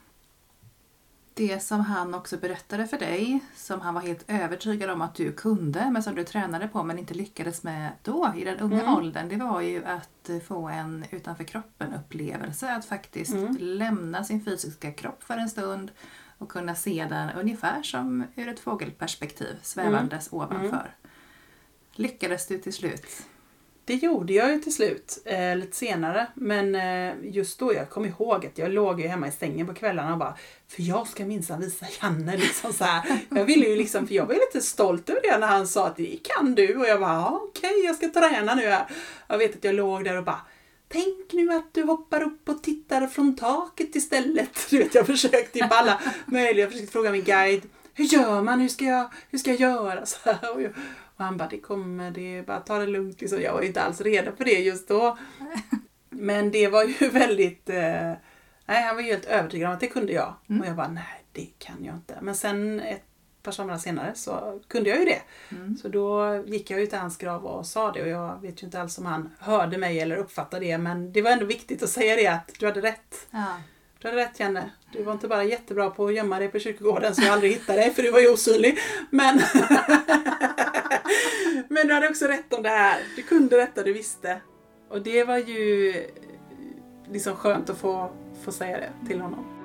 Det som han också berättade för dig, som han var helt övertygad om att du kunde, men som du tränade på men inte lyckades med då, i den unga Mm. åldern, det var ju att få en utanför kroppen-upplevelse. Att faktiskt Mm. lämna sin fysiska kropp för en stund och kunna se den ungefär som ur ett fågelperspektiv, svävandes ovanför. Lyckades du till slut? Det gjorde jag ju till slut, eh, lite senare. Men eh, just då, jag kom ihåg att jag låg ju hemma i sängen på kvällarna och bara För jag ska minsann visa Janne liksom så här. Jag ville ju liksom, för jag var ju lite stolt över det när han sa att det kan du. Och jag bara, ja, okej jag ska träna nu här. Jag vet att jag låg där och bara Tänk nu att du hoppar upp och tittar från taket istället. Du vet, jag försökte ju på alla möjliga, jag försökte fråga min guide Hur gör man? Hur ska jag, hur ska jag göra? Så här, och, jag, och han bara, det kommer, det är bara ta det lugnt. Liksom. Jag var ju inte alls redo för det just då. Men det var ju väldigt, eh, nej han var ju helt övertygad om att det kunde jag. Mm. Och jag bara, nej det kan jag inte. Men sen ett par somrar senare så kunde jag ju det. Mm. Så då gick jag ju till hans grav och sa det och jag vet ju inte alls om han hörde mig eller uppfattade det men det var ändå viktigt att säga det att du hade rätt. Ja. Du hade rätt Janne. Du var inte bara jättebra på att gömma dig på kyrkogården så jag aldrig hittade dig för du var ju osynlig. Men, men du hade också rätt om det här. Du kunde detta, du visste. Och det var ju eh, liksom skönt att få, få säga det till honom.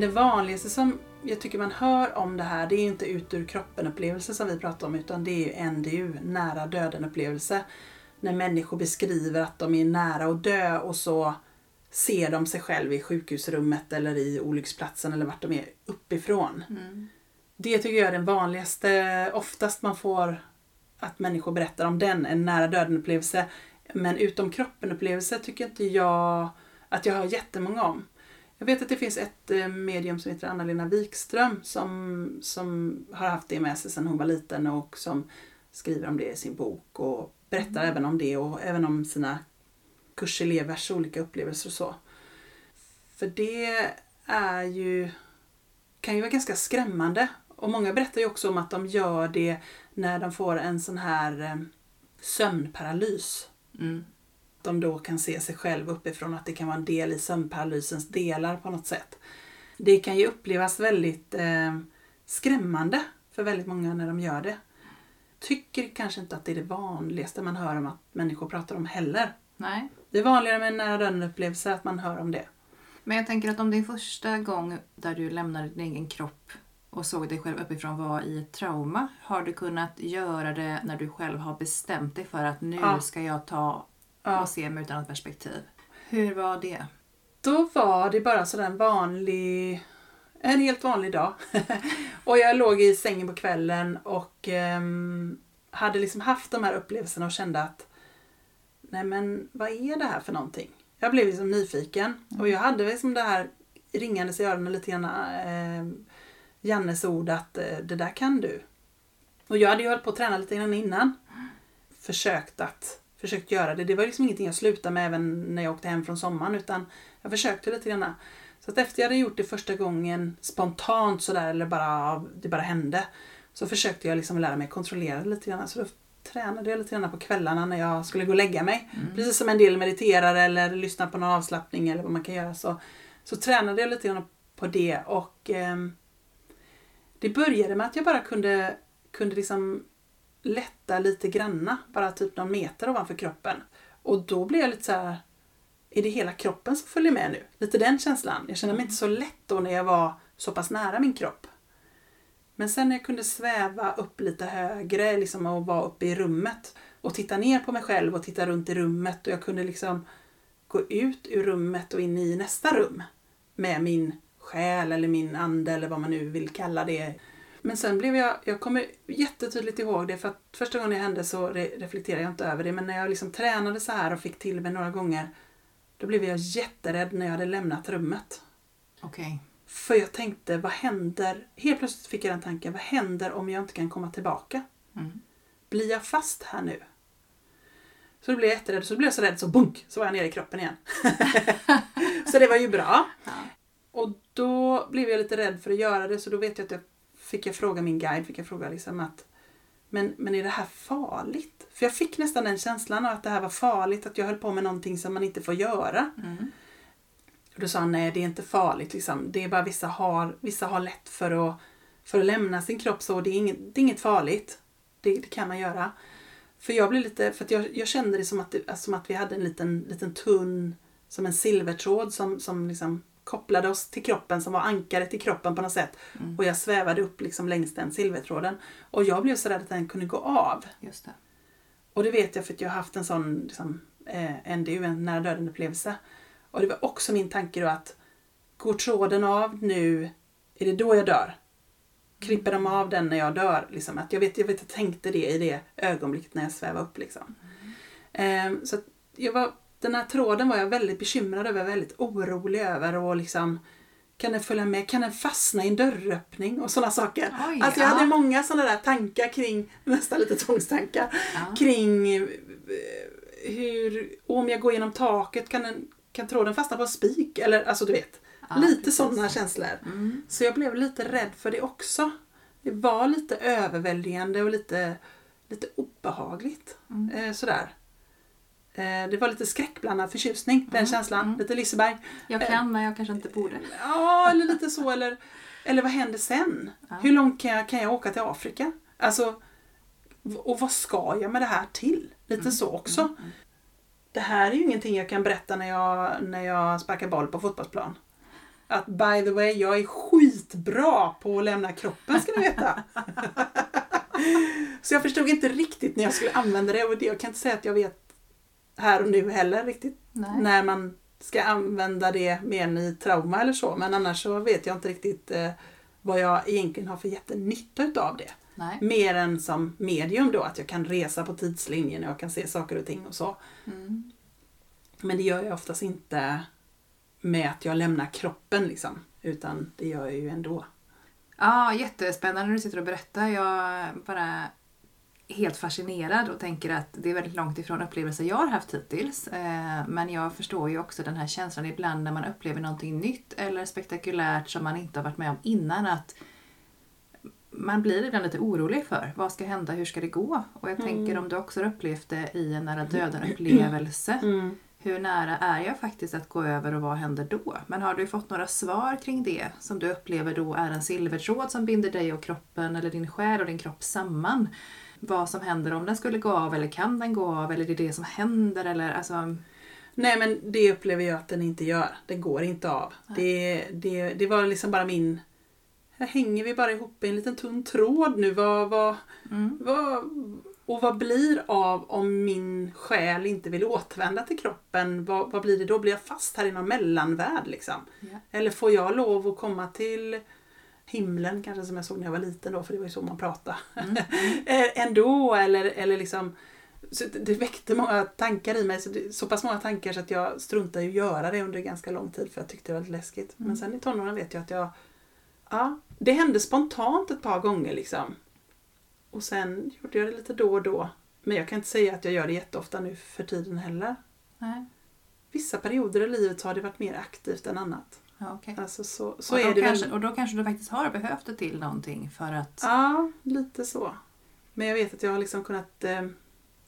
Men det vanligaste som jag tycker man hör om det här, det är inte ut ur kroppen upplevelse som vi pratar om, utan det är ju NDU, nära döden upplevelse. När människor beskriver att de är nära att dö och så ser de sig själv i sjukhusrummet eller i olycksplatsen eller vart de är uppifrån. Mm. Det tycker jag är den vanligaste, oftast man får att människor berättar om den, en nära döden upplevelse. Men utom kroppen upplevelse tycker inte jag att jag har jättemånga om. Jag vet att det finns ett eh, medium som heter Anna-Lena Wikström som, som har haft det med sig sedan hon var liten och som skriver om det i sin bok och berättar även om det och även om sina kurselevers olika upplevelser och så. För det är ju kan ju vara ganska skrämmande. Och många berättar ju också om att de gör det när de får en sån här eh, sömnparalys. Mm. De då kan se sig själv uppifrån att det kan vara en del i sömnparalysens delar på något sätt. Det kan ju upplevas väldigt eh, skrämmande för väldigt många när de gör det. Tycker kanske inte att det är det vanligaste man hör om att människor pratar om heller. Nej. Det är vanligare med en nära döden upplevelse att man hör om det. Men jag tänker att om din första gång där du lämnade din egen kropp och såg dig själv uppifrån var i ett trauma, har du kunnat göra det när du själv har bestämt dig för att nu Ja. ska jag ta Ja. och se med ett annat perspektiv? Hur var det? Då var det bara sådär en vanlig, en helt vanlig dag. och jag låg i sängen på kvällen och ehm, hade liksom haft de här upplevelserna och kände att nej men vad är det här för någonting? Jag blev liksom nyfiken. Och jag hade liksom det här ringandes i öronen lite grann. Eh, Jannes ord att eh, det där kan du. Och jag hade ju hållit på att träna lite grann innan. Försökt att försökt göra det. Det var liksom ingenting jag slutade med även när jag åkte hem från sommaren utan jag försökte lite grann. Så att efter jag hade gjort det första gången spontant sådär eller bara det bara hände så försökte jag liksom lära mig kontrollera det lite grann. Så då tränade jag lite grann på kvällarna när jag skulle gå och lägga mig. Mm. Precis som en del mediterar eller lyssnar på någon avslappning eller vad man kan göra så, så tränade jag lite grann på det och eh, det började med att jag bara kunde, kunde liksom lätta lite granna, bara typ någon meter ovanför kroppen. Och då blev jag lite så här, är det hela kroppen som följer med nu? Lite den känslan. Jag kände mig inte så lätt då när jag var så pass nära min kropp. Men sen när jag kunde sväva upp lite högre liksom, och vara uppe i rummet och titta ner på mig själv och titta runt i rummet och jag kunde liksom gå ut ur rummet och in i nästa rum med min själ eller min ande eller vad man nu vill kalla det. Men sen blev jag, jag kommer jättetydligt ihåg det för att första gången det hände så re, reflekterade jag inte över det men när jag liksom tränade så här och fick till mig några gånger då blev jag jätterädd när jag hade lämnat rummet. Okej. Okay. För jag tänkte, vad händer? Helt plötsligt fick jag den tanken, vad händer om jag inte kan komma tillbaka? Mm. Blir jag fast här nu? Så då blev jag jätterädd, så blev jag så rädd så bunk så var jag nere i kroppen igen. så det var ju bra. Ja. Och då blev jag lite rädd för att göra det så då vet jag att jag fick jag fråga min guide, fick jag fråga liksom att men, men är det här farligt? För jag fick nästan den känslan av att det här var farligt, att jag höll på med någonting som man inte får göra. Mm. Och då sa han, nej det är inte farligt. Liksom. Det är bara vissa har, vissa har lätt för att, för att lämna sin kropp så. Det är inget, det är inget farligt. Det, det kan man göra. För jag blev lite, för jag, jag kände det som att, som att vi hade en liten, liten tunn, som en silvertråd som, som liksom kopplade oss till kroppen som var ankaret i kroppen på något sätt. Mm. Och jag svävade upp liksom längs den silvertråden. Och jag blev så rädd att den kunde gå av. Just det. Och det vet jag för att jag har haft en sån liksom, eh, NDU, en nära döden upplevelse. Och det var också min tanke då att går tråden av nu, är det då jag dör? Klipper de av den när jag dör? Liksom, att jag, vet, jag vet, jag tänkte det i det ögonblicket när jag svävade upp. Liksom. Mm. Eh, så jag var den här tråden var jag väldigt bekymrad över, väldigt orolig över och liksom kan den följa med? Kan den fastna i en dörröppning? Och sådana saker. Oj, alltså jag ja. hade många sådana där tankar kring, nästan lite tvångstankar, ja. kring eh, hur, om jag går genom taket, kan, den, kan tråden fastna på en spik? Eller alltså du vet, ja, lite sådana känslor. Mm. Så jag blev lite rädd för det också. Det var lite överväldigande och lite, lite obehagligt. Mm. Eh, sådär. Eh, det var lite skräckblandad förtjusning, mm. den känslan. Mm. Lite Liseberg. Jag kan eh, men jag kanske inte borde. Ja, eller lite så. Eller, eller vad händer sen? Ja. Hur långt kan jag, kan jag åka till Afrika? Alltså, och vad ska jag med det här till? Lite mm. så också. Mm. mm. Det här är ju ingenting jag kan berätta när jag, när jag sparkar boll på fotbollsplan. Att by the way, jag är skitbra på att lämna kroppen ska ni veta. så jag förstod inte riktigt när jag skulle använda det och jag kan inte säga att jag vet här och nu heller riktigt. Nej. När man ska använda det mer i trauma eller så. Men annars så vet jag inte riktigt eh, vad jag egentligen har för jättenytta utav det. Nej. Mer än som medium då, att jag kan resa på tidslinjen och jag kan se saker och ting och så. Mm. Men det gör jag oftast inte med att jag lämnar kroppen liksom. Utan det gör jag ju ändå. Ja, jättespännande när du sitter och berättar. Jag bara helt fascinerad och tänker att det är väldigt långt ifrån upplevelser jag har haft hittills. Eh, men jag förstår ju också den här känslan ibland när man upplever någonting nytt eller spektakulärt som man inte har varit med om innan. att man blir ibland lite orolig för vad ska hända, hur ska det gå? Och jag mm. tänker om du också har upplevt det i en nära döden upplevelse. Mm. Hur nära är jag faktiskt att gå över och vad händer då? Men har du fått några svar kring det som du upplever då är en silvertråd som binder dig och kroppen eller din själ och din kropp samman? Vad som händer om den skulle gå av eller kan den gå av eller det är det som händer eller alltså Nej men det upplever jag att den inte gör. Den går inte av. Det, det, det var liksom bara min... Här hänger vi bara ihop i en liten tunn tråd nu. Vad, vad, mm. vad, och vad blir av om min själ inte vill återvända till kroppen? Vad, vad blir det då? Blir jag fast här i någon mellanvärld? Liksom? Yeah. Eller får jag lov att komma till himlen kanske som jag såg när jag var liten då, för det var ju så man pratade. Mm. Eh, ändå, eller, eller liksom så det väckte många tankar i mig. Så, det, så pass många tankar så att jag struntade i att göra det under ganska lång tid för jag tyckte det var lite läskigt. Mm. Men sen i tonåren vet jag att jag... Ja, det hände spontant ett par gånger liksom. Och sen gjorde jag det lite då och då. Men jag kan inte säga att jag gör det jätteofta nu för tiden heller. Nej. Vissa perioder i livet har det varit mer aktivt än annat. Ja, okej. Alltså så, så och, är då det kanske, väl. och då kanske du faktiskt har behövt det till någonting för att... Ja, lite så. Men jag vet att jag har liksom kunnat eh,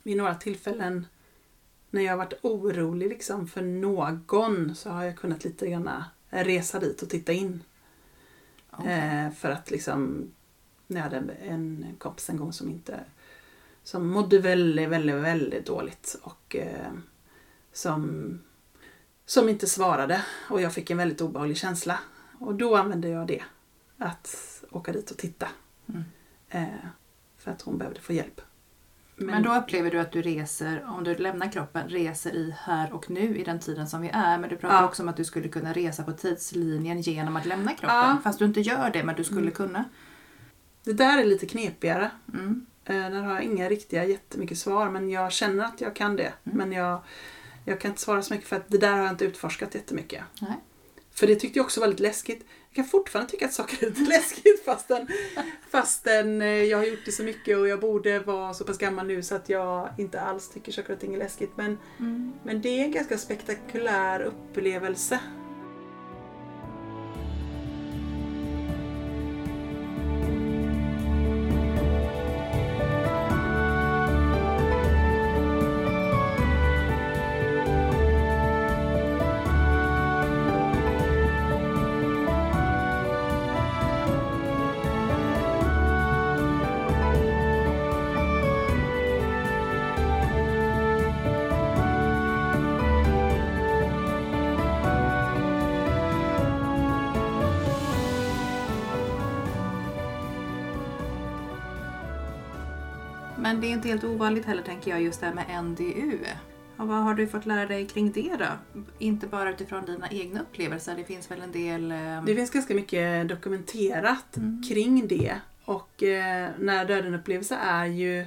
vid några tillfällen när jag har varit orolig liksom för någon så har jag kunnat lite grann resa dit och titta in. Okej. Eh, för att liksom, när jag hade en, en kompis en gång som inte som mådde väldigt, väldigt, väldigt dåligt och eh, som, som inte svarade och jag fick en väldigt obehaglig känsla. Och då använde jag det, att åka dit och titta. Mm. Eh, för att hon behövde få hjälp. Men, då upplever du att du reser, om du lämnar kroppen, reser i här och nu i den tiden som vi är. Men du pratar Ja. också om att du skulle kunna resa på tidslinjen genom att lämna kroppen. Ja. Fast du inte gör det, men du skulle Mm. kunna. Det där är lite knepigare. Mm. Eh, Där har jag inga riktiga jättemycket svar men jag känner att jag kan det. Mm. Men jag, jag kan inte svara så mycket för att det där har jag inte utforskat jättemycket. Nej. För det tyckte jag också var lite läskigt. Jag kan fortfarande tycka att saker är lite läskigt fastän, fastän eh, jag har gjort det så mycket och jag borde vara så pass gammal nu så att jag inte alls tycker saker och ting är läskigt. Men, Mm. men det är en ganska spektakulär upplevelse. Men det är inte helt ovanligt heller tänker jag just det här med NDU. Och vad har du fått lära dig kring det då? Inte bara utifrån dina egna upplevelser, det finns väl en del... eh, Det finns ganska mycket dokumenterat Mm. kring det. Och eh, nära döden-upplevelse är ju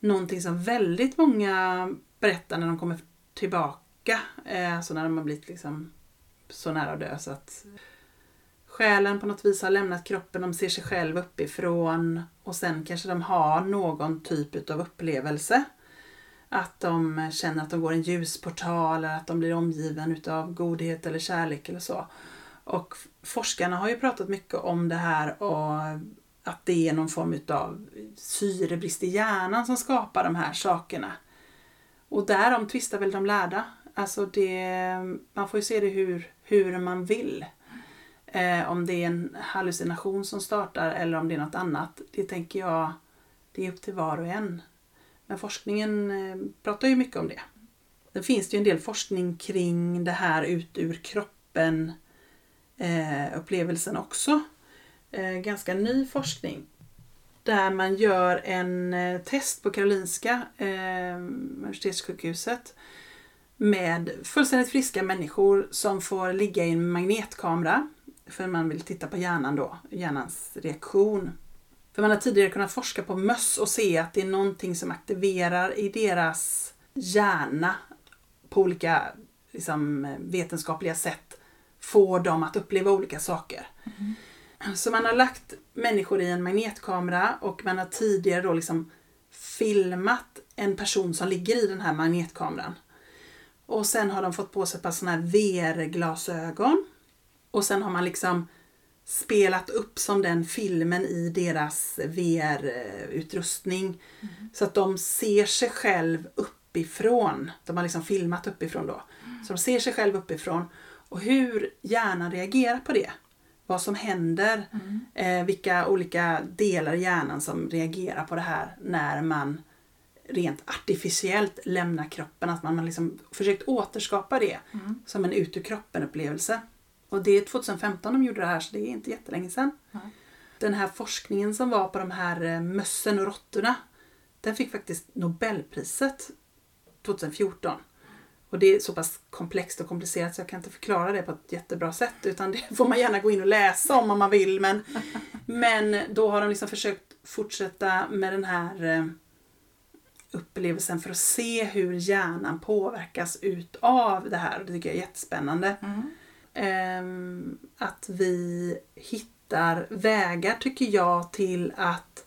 någonting som väldigt många berättar när de kommer tillbaka. Eh, alltså när de har blivit liksom så nära att dö så att själen på något vis har lämnat kroppen, de ser sig själv uppifrån och sen kanske de har någon typ av upplevelse. Att de känner att de går en ljusportal eller att de blir omgiven utav godhet eller kärlek eller så. Och forskarna har ju pratat mycket om det här och att det är någon form utav syrebrist i hjärnan som skapar de här sakerna. Och därom tvistar väl de lärda. Alltså det, man får ju se det hur, hur man vill. Eh, om det är en hallucination som startar eller om det är något annat. Det tänker jag, det är upp till var och en. Men forskningen eh, pratar ju mycket om det. Det finns det ju en del forskning kring det här ut ur kroppen eh, upplevelsen också. Eh, ganska ny forskning. Där man gör en eh, test på Karolinska eh, universitetssjukhuset med fullständigt friska människor som får ligga i en magnetkamera för man vill titta på hjärnan då, hjärnans reaktion. För man har tidigare kunnat forska på möss och se att det är någonting som aktiverar i deras hjärna på olika liksom, vetenskapliga sätt får dem att uppleva olika saker. Så man har lagt människor i en magnetkamera och man har tidigare då liksom filmat en person som ligger i den här magnetkameran. Och sen har de fått på sig ett par sådana här VR-glasögon. Och sen har man liksom spelat upp som den filmen i deras VR-utrustning. Så att de ser sig själv uppifrån. De har liksom filmat uppifrån då. Så de ser sig själv uppifrån. Och hur hjärnan reagerar på det. Vad som händer. Eh, vilka olika delar i hjärnan som reagerar på det här när man rent artificiellt lämnar kroppen. Att man har liksom försökt återskapa det Mm. som en ut ur kroppen upplevelse. Och det är 2015 de gjorde det här så det är inte jättelänge sedan. Nej. Den här forskningen som var på de här eh, mössen och råttorna den fick faktiskt Nobelpriset 2014. Och det är så pass komplext och komplicerat så jag kan inte förklara det på ett jättebra sätt utan det får man gärna gå in och läsa om om man vill men, men då har de liksom försökt fortsätta med den här eh, upplevelsen för att se hur hjärnan påverkas utav det här. Det tycker jag är jättespännande. Mm. Ehm, att vi hittar vägar, tycker jag, till att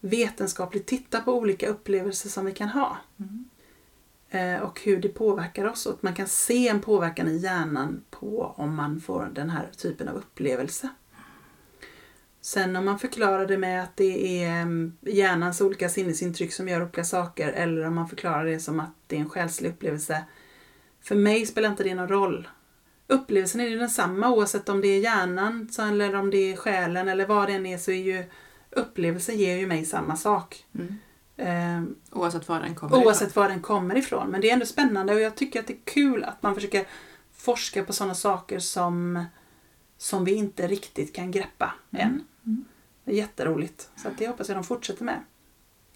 vetenskapligt titta på olika upplevelser som vi kan ha. Mm. Eh, och hur det påverkar oss. Och att man kan se en påverkan i hjärnan på om man får den här typen av upplevelse. Sen om man förklarar det med att det är mm, hjärnans olika sinnesintryck som gör olika saker eller om man förklarar det som att det är en själslig upplevelse. För mig spelar inte det någon roll. Upplevelsen är ju densamma oavsett om det är hjärnan eller om det är själen eller vad det än är så är ju upplevelsen ger ju mig samma sak. Mm. Ehm, Oavsett var den kommer Oavsett var den kommer ifrån. Men det är ändå spännande och jag tycker att det är kul att man försöker forska på sådana saker som, som vi inte riktigt kan greppa än. Mm. Det är jätteroligt. Så det hoppas jag de fortsätter med.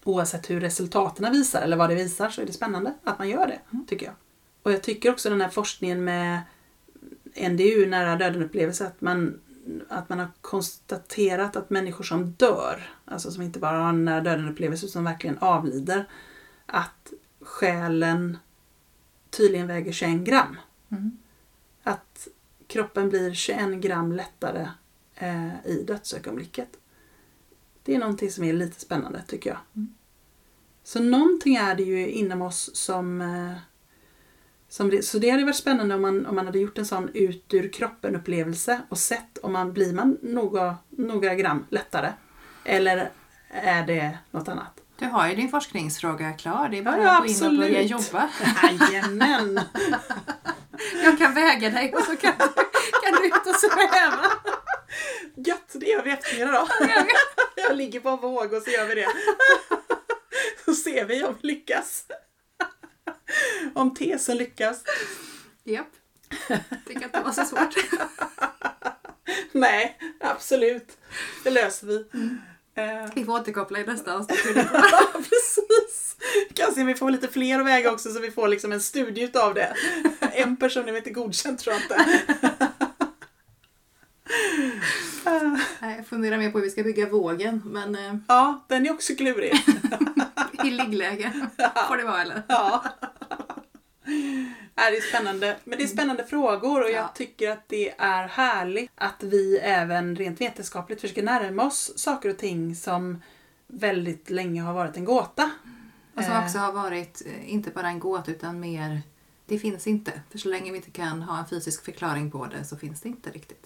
Oavsett hur resultaten visar eller vad det visar så är det spännande att man gör det, Mm. tycker jag. Och jag tycker också den här forskningen med NDU, nära döden-upplevelse, att man, att man har konstaterat att människor som dör, alltså som inte bara har en nära döden-upplevelse utan verkligen avlider, att själen tydligen väger 21 gram. Mm. Att kroppen blir 21 gram lättare eh, i dödsögonblicket. Det är någonting som är lite spännande tycker jag. Mm. Så någonting är det ju inom oss som... Eh, som det, så det hade varit spännande om man, om man hade gjort en sån ut ur kroppen upplevelse och sett om man blir man några, några gram lättare. Eller är det något annat? Du har ju din forskningsfråga klar. Det är bara Ja, att gå in och börja jobba. Jajamän! Jag kan väga dig och så kan du, kan du ut och sväva. Gött, det gör vi eftermiddag då. Jag ligger på en våg och så gör vi det. Så ser vi om vi lyckas. Om tesen lyckas. Japp. Det kan inte vara så svårt. Nej, absolut. Det löser vi. Eh, Vi får återkoppla i nästa avsnitt. Precis. Kan se om vi får lite fler att väga också så vi får liksom en studie utav det. En person är inte godkänd tror jag inte. Jag funderar mer på hur vi ska bygga vågen, men eh, Ja, den är också klurig. I liggläge får det vara eller? Ja. Ja, Det är spännande. Men det är spännande frågor och jag Ja. tycker att det är härligt att vi även rent vetenskapligt försöker närma oss saker och ting som väldigt länge har varit en gåta. Och som Eh. också har varit, eh, inte bara en gåta utan mer, det finns inte. För så länge vi inte kan ha en fysisk förklaring på det så finns det inte riktigt.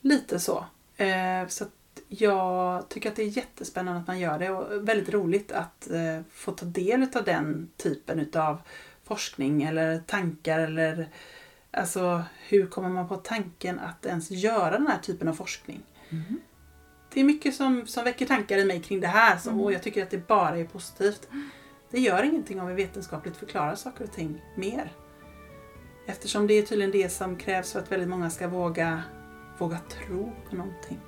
Lite så. Eh, Så jag tycker att det är jättespännande att man gör det och väldigt roligt att eh, få ta del av den typen utav forskning eller tankar eller alltså hur kommer man på tanken att ens göra den här typen av forskning? Det är mycket som, som väcker tankar i mig kring det här som, Mm. och jag tycker att det bara är positivt. Det gör ingenting om vi vetenskapligt förklarar saker och ting mer. Eftersom det är tydligen det som krävs för att väldigt många ska våga, våga tro på någonting.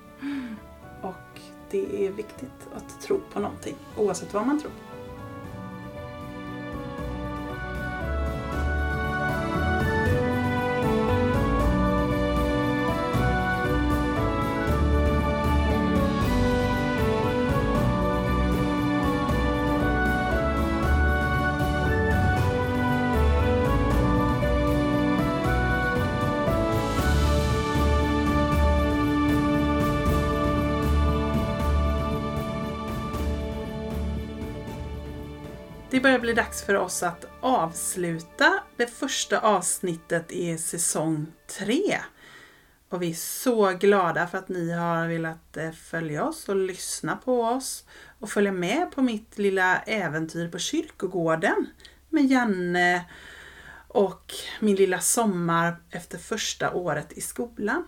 Och det är viktigt att tro på någonting oavsett vad man tror. på. Börjar bli dags för oss att avsluta det första avsnittet i säsong 3. Och vi är så glada för att ni har velat eh, följa oss och lyssna på oss och följa med på mitt lilla äventyr på kyrkogården med Janne och min lilla sommar efter första året i skolan.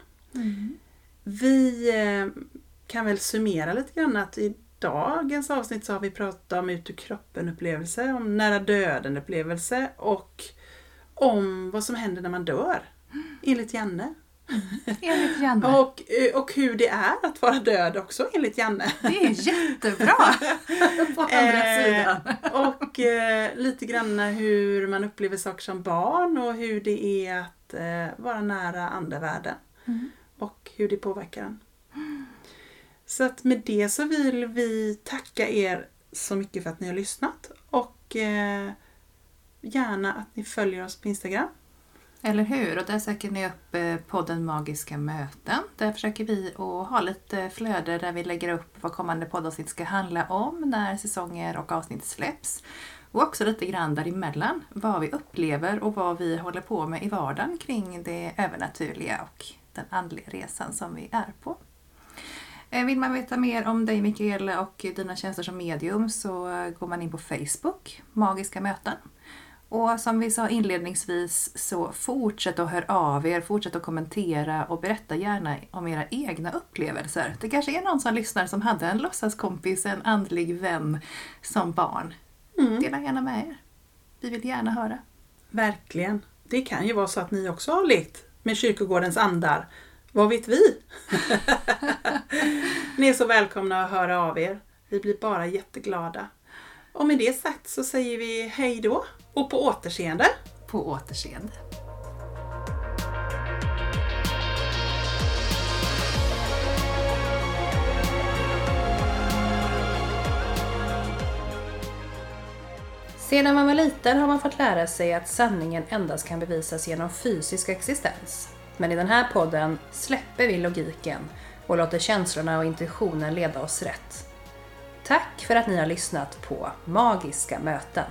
Vi eh, kan väl summera lite grann att dagens avsnitt så har vi pratat om ut ur kroppen upplevelse, om nära döden upplevelse och om vad som händer när man dör. Enligt Janne. Enligt Janne. Och, eh, och hur det är att vara död också enligt Janne. Det är jättebra! På andra Eh, sidan. Och eh, lite grann hur man upplever saker som barn och hur det är att eh, vara nära andevärlden. Mm. Och hur det påverkar en. Så att med det så vill vi tacka er så mycket för att ni har lyssnat. Och eh, gärna att ni följer oss på Instagram. Eller hur? Och där söker ni upp eh, podden Magiska möten. Där försöker vi att ha lite flöde där vi lägger upp vad kommande poddavsnitt ska handla om när säsonger och avsnitt släpps. Och också lite grann däremellan, vad vi upplever och vad vi håller på med i vardagen kring det övernaturliga och den andliga resan som vi är på. Eh, vill man veta mer om dig Mikaela och dina tjänster som medium så går man in på Facebook, Magiska möten. Och som vi sa inledningsvis så fortsätt att höra av er, fortsätt att kommentera och berätta gärna om era egna upplevelser. Det kanske är någon som lyssnar som hade en låtsaskompis, en andlig vän som barn. Mm. Dela gärna med er. Vi vill gärna höra. Verkligen. Det kan ju vara så att ni också har lekt med kyrkogårdens andar. Vad vet vi? ni är så välkomna att höra av er. Vi blir bara jätteglada. Och med det sagt så säger vi hej då och på återseende. På återseende. Sedan man var liten har man fått lära sig att sanningen endast kan bevisas genom fysisk existens. Men i den här podden släpper vi logiken och låter känslorna och intuitionen leda oss rätt. Tack för att ni har lyssnat på Magiska möten.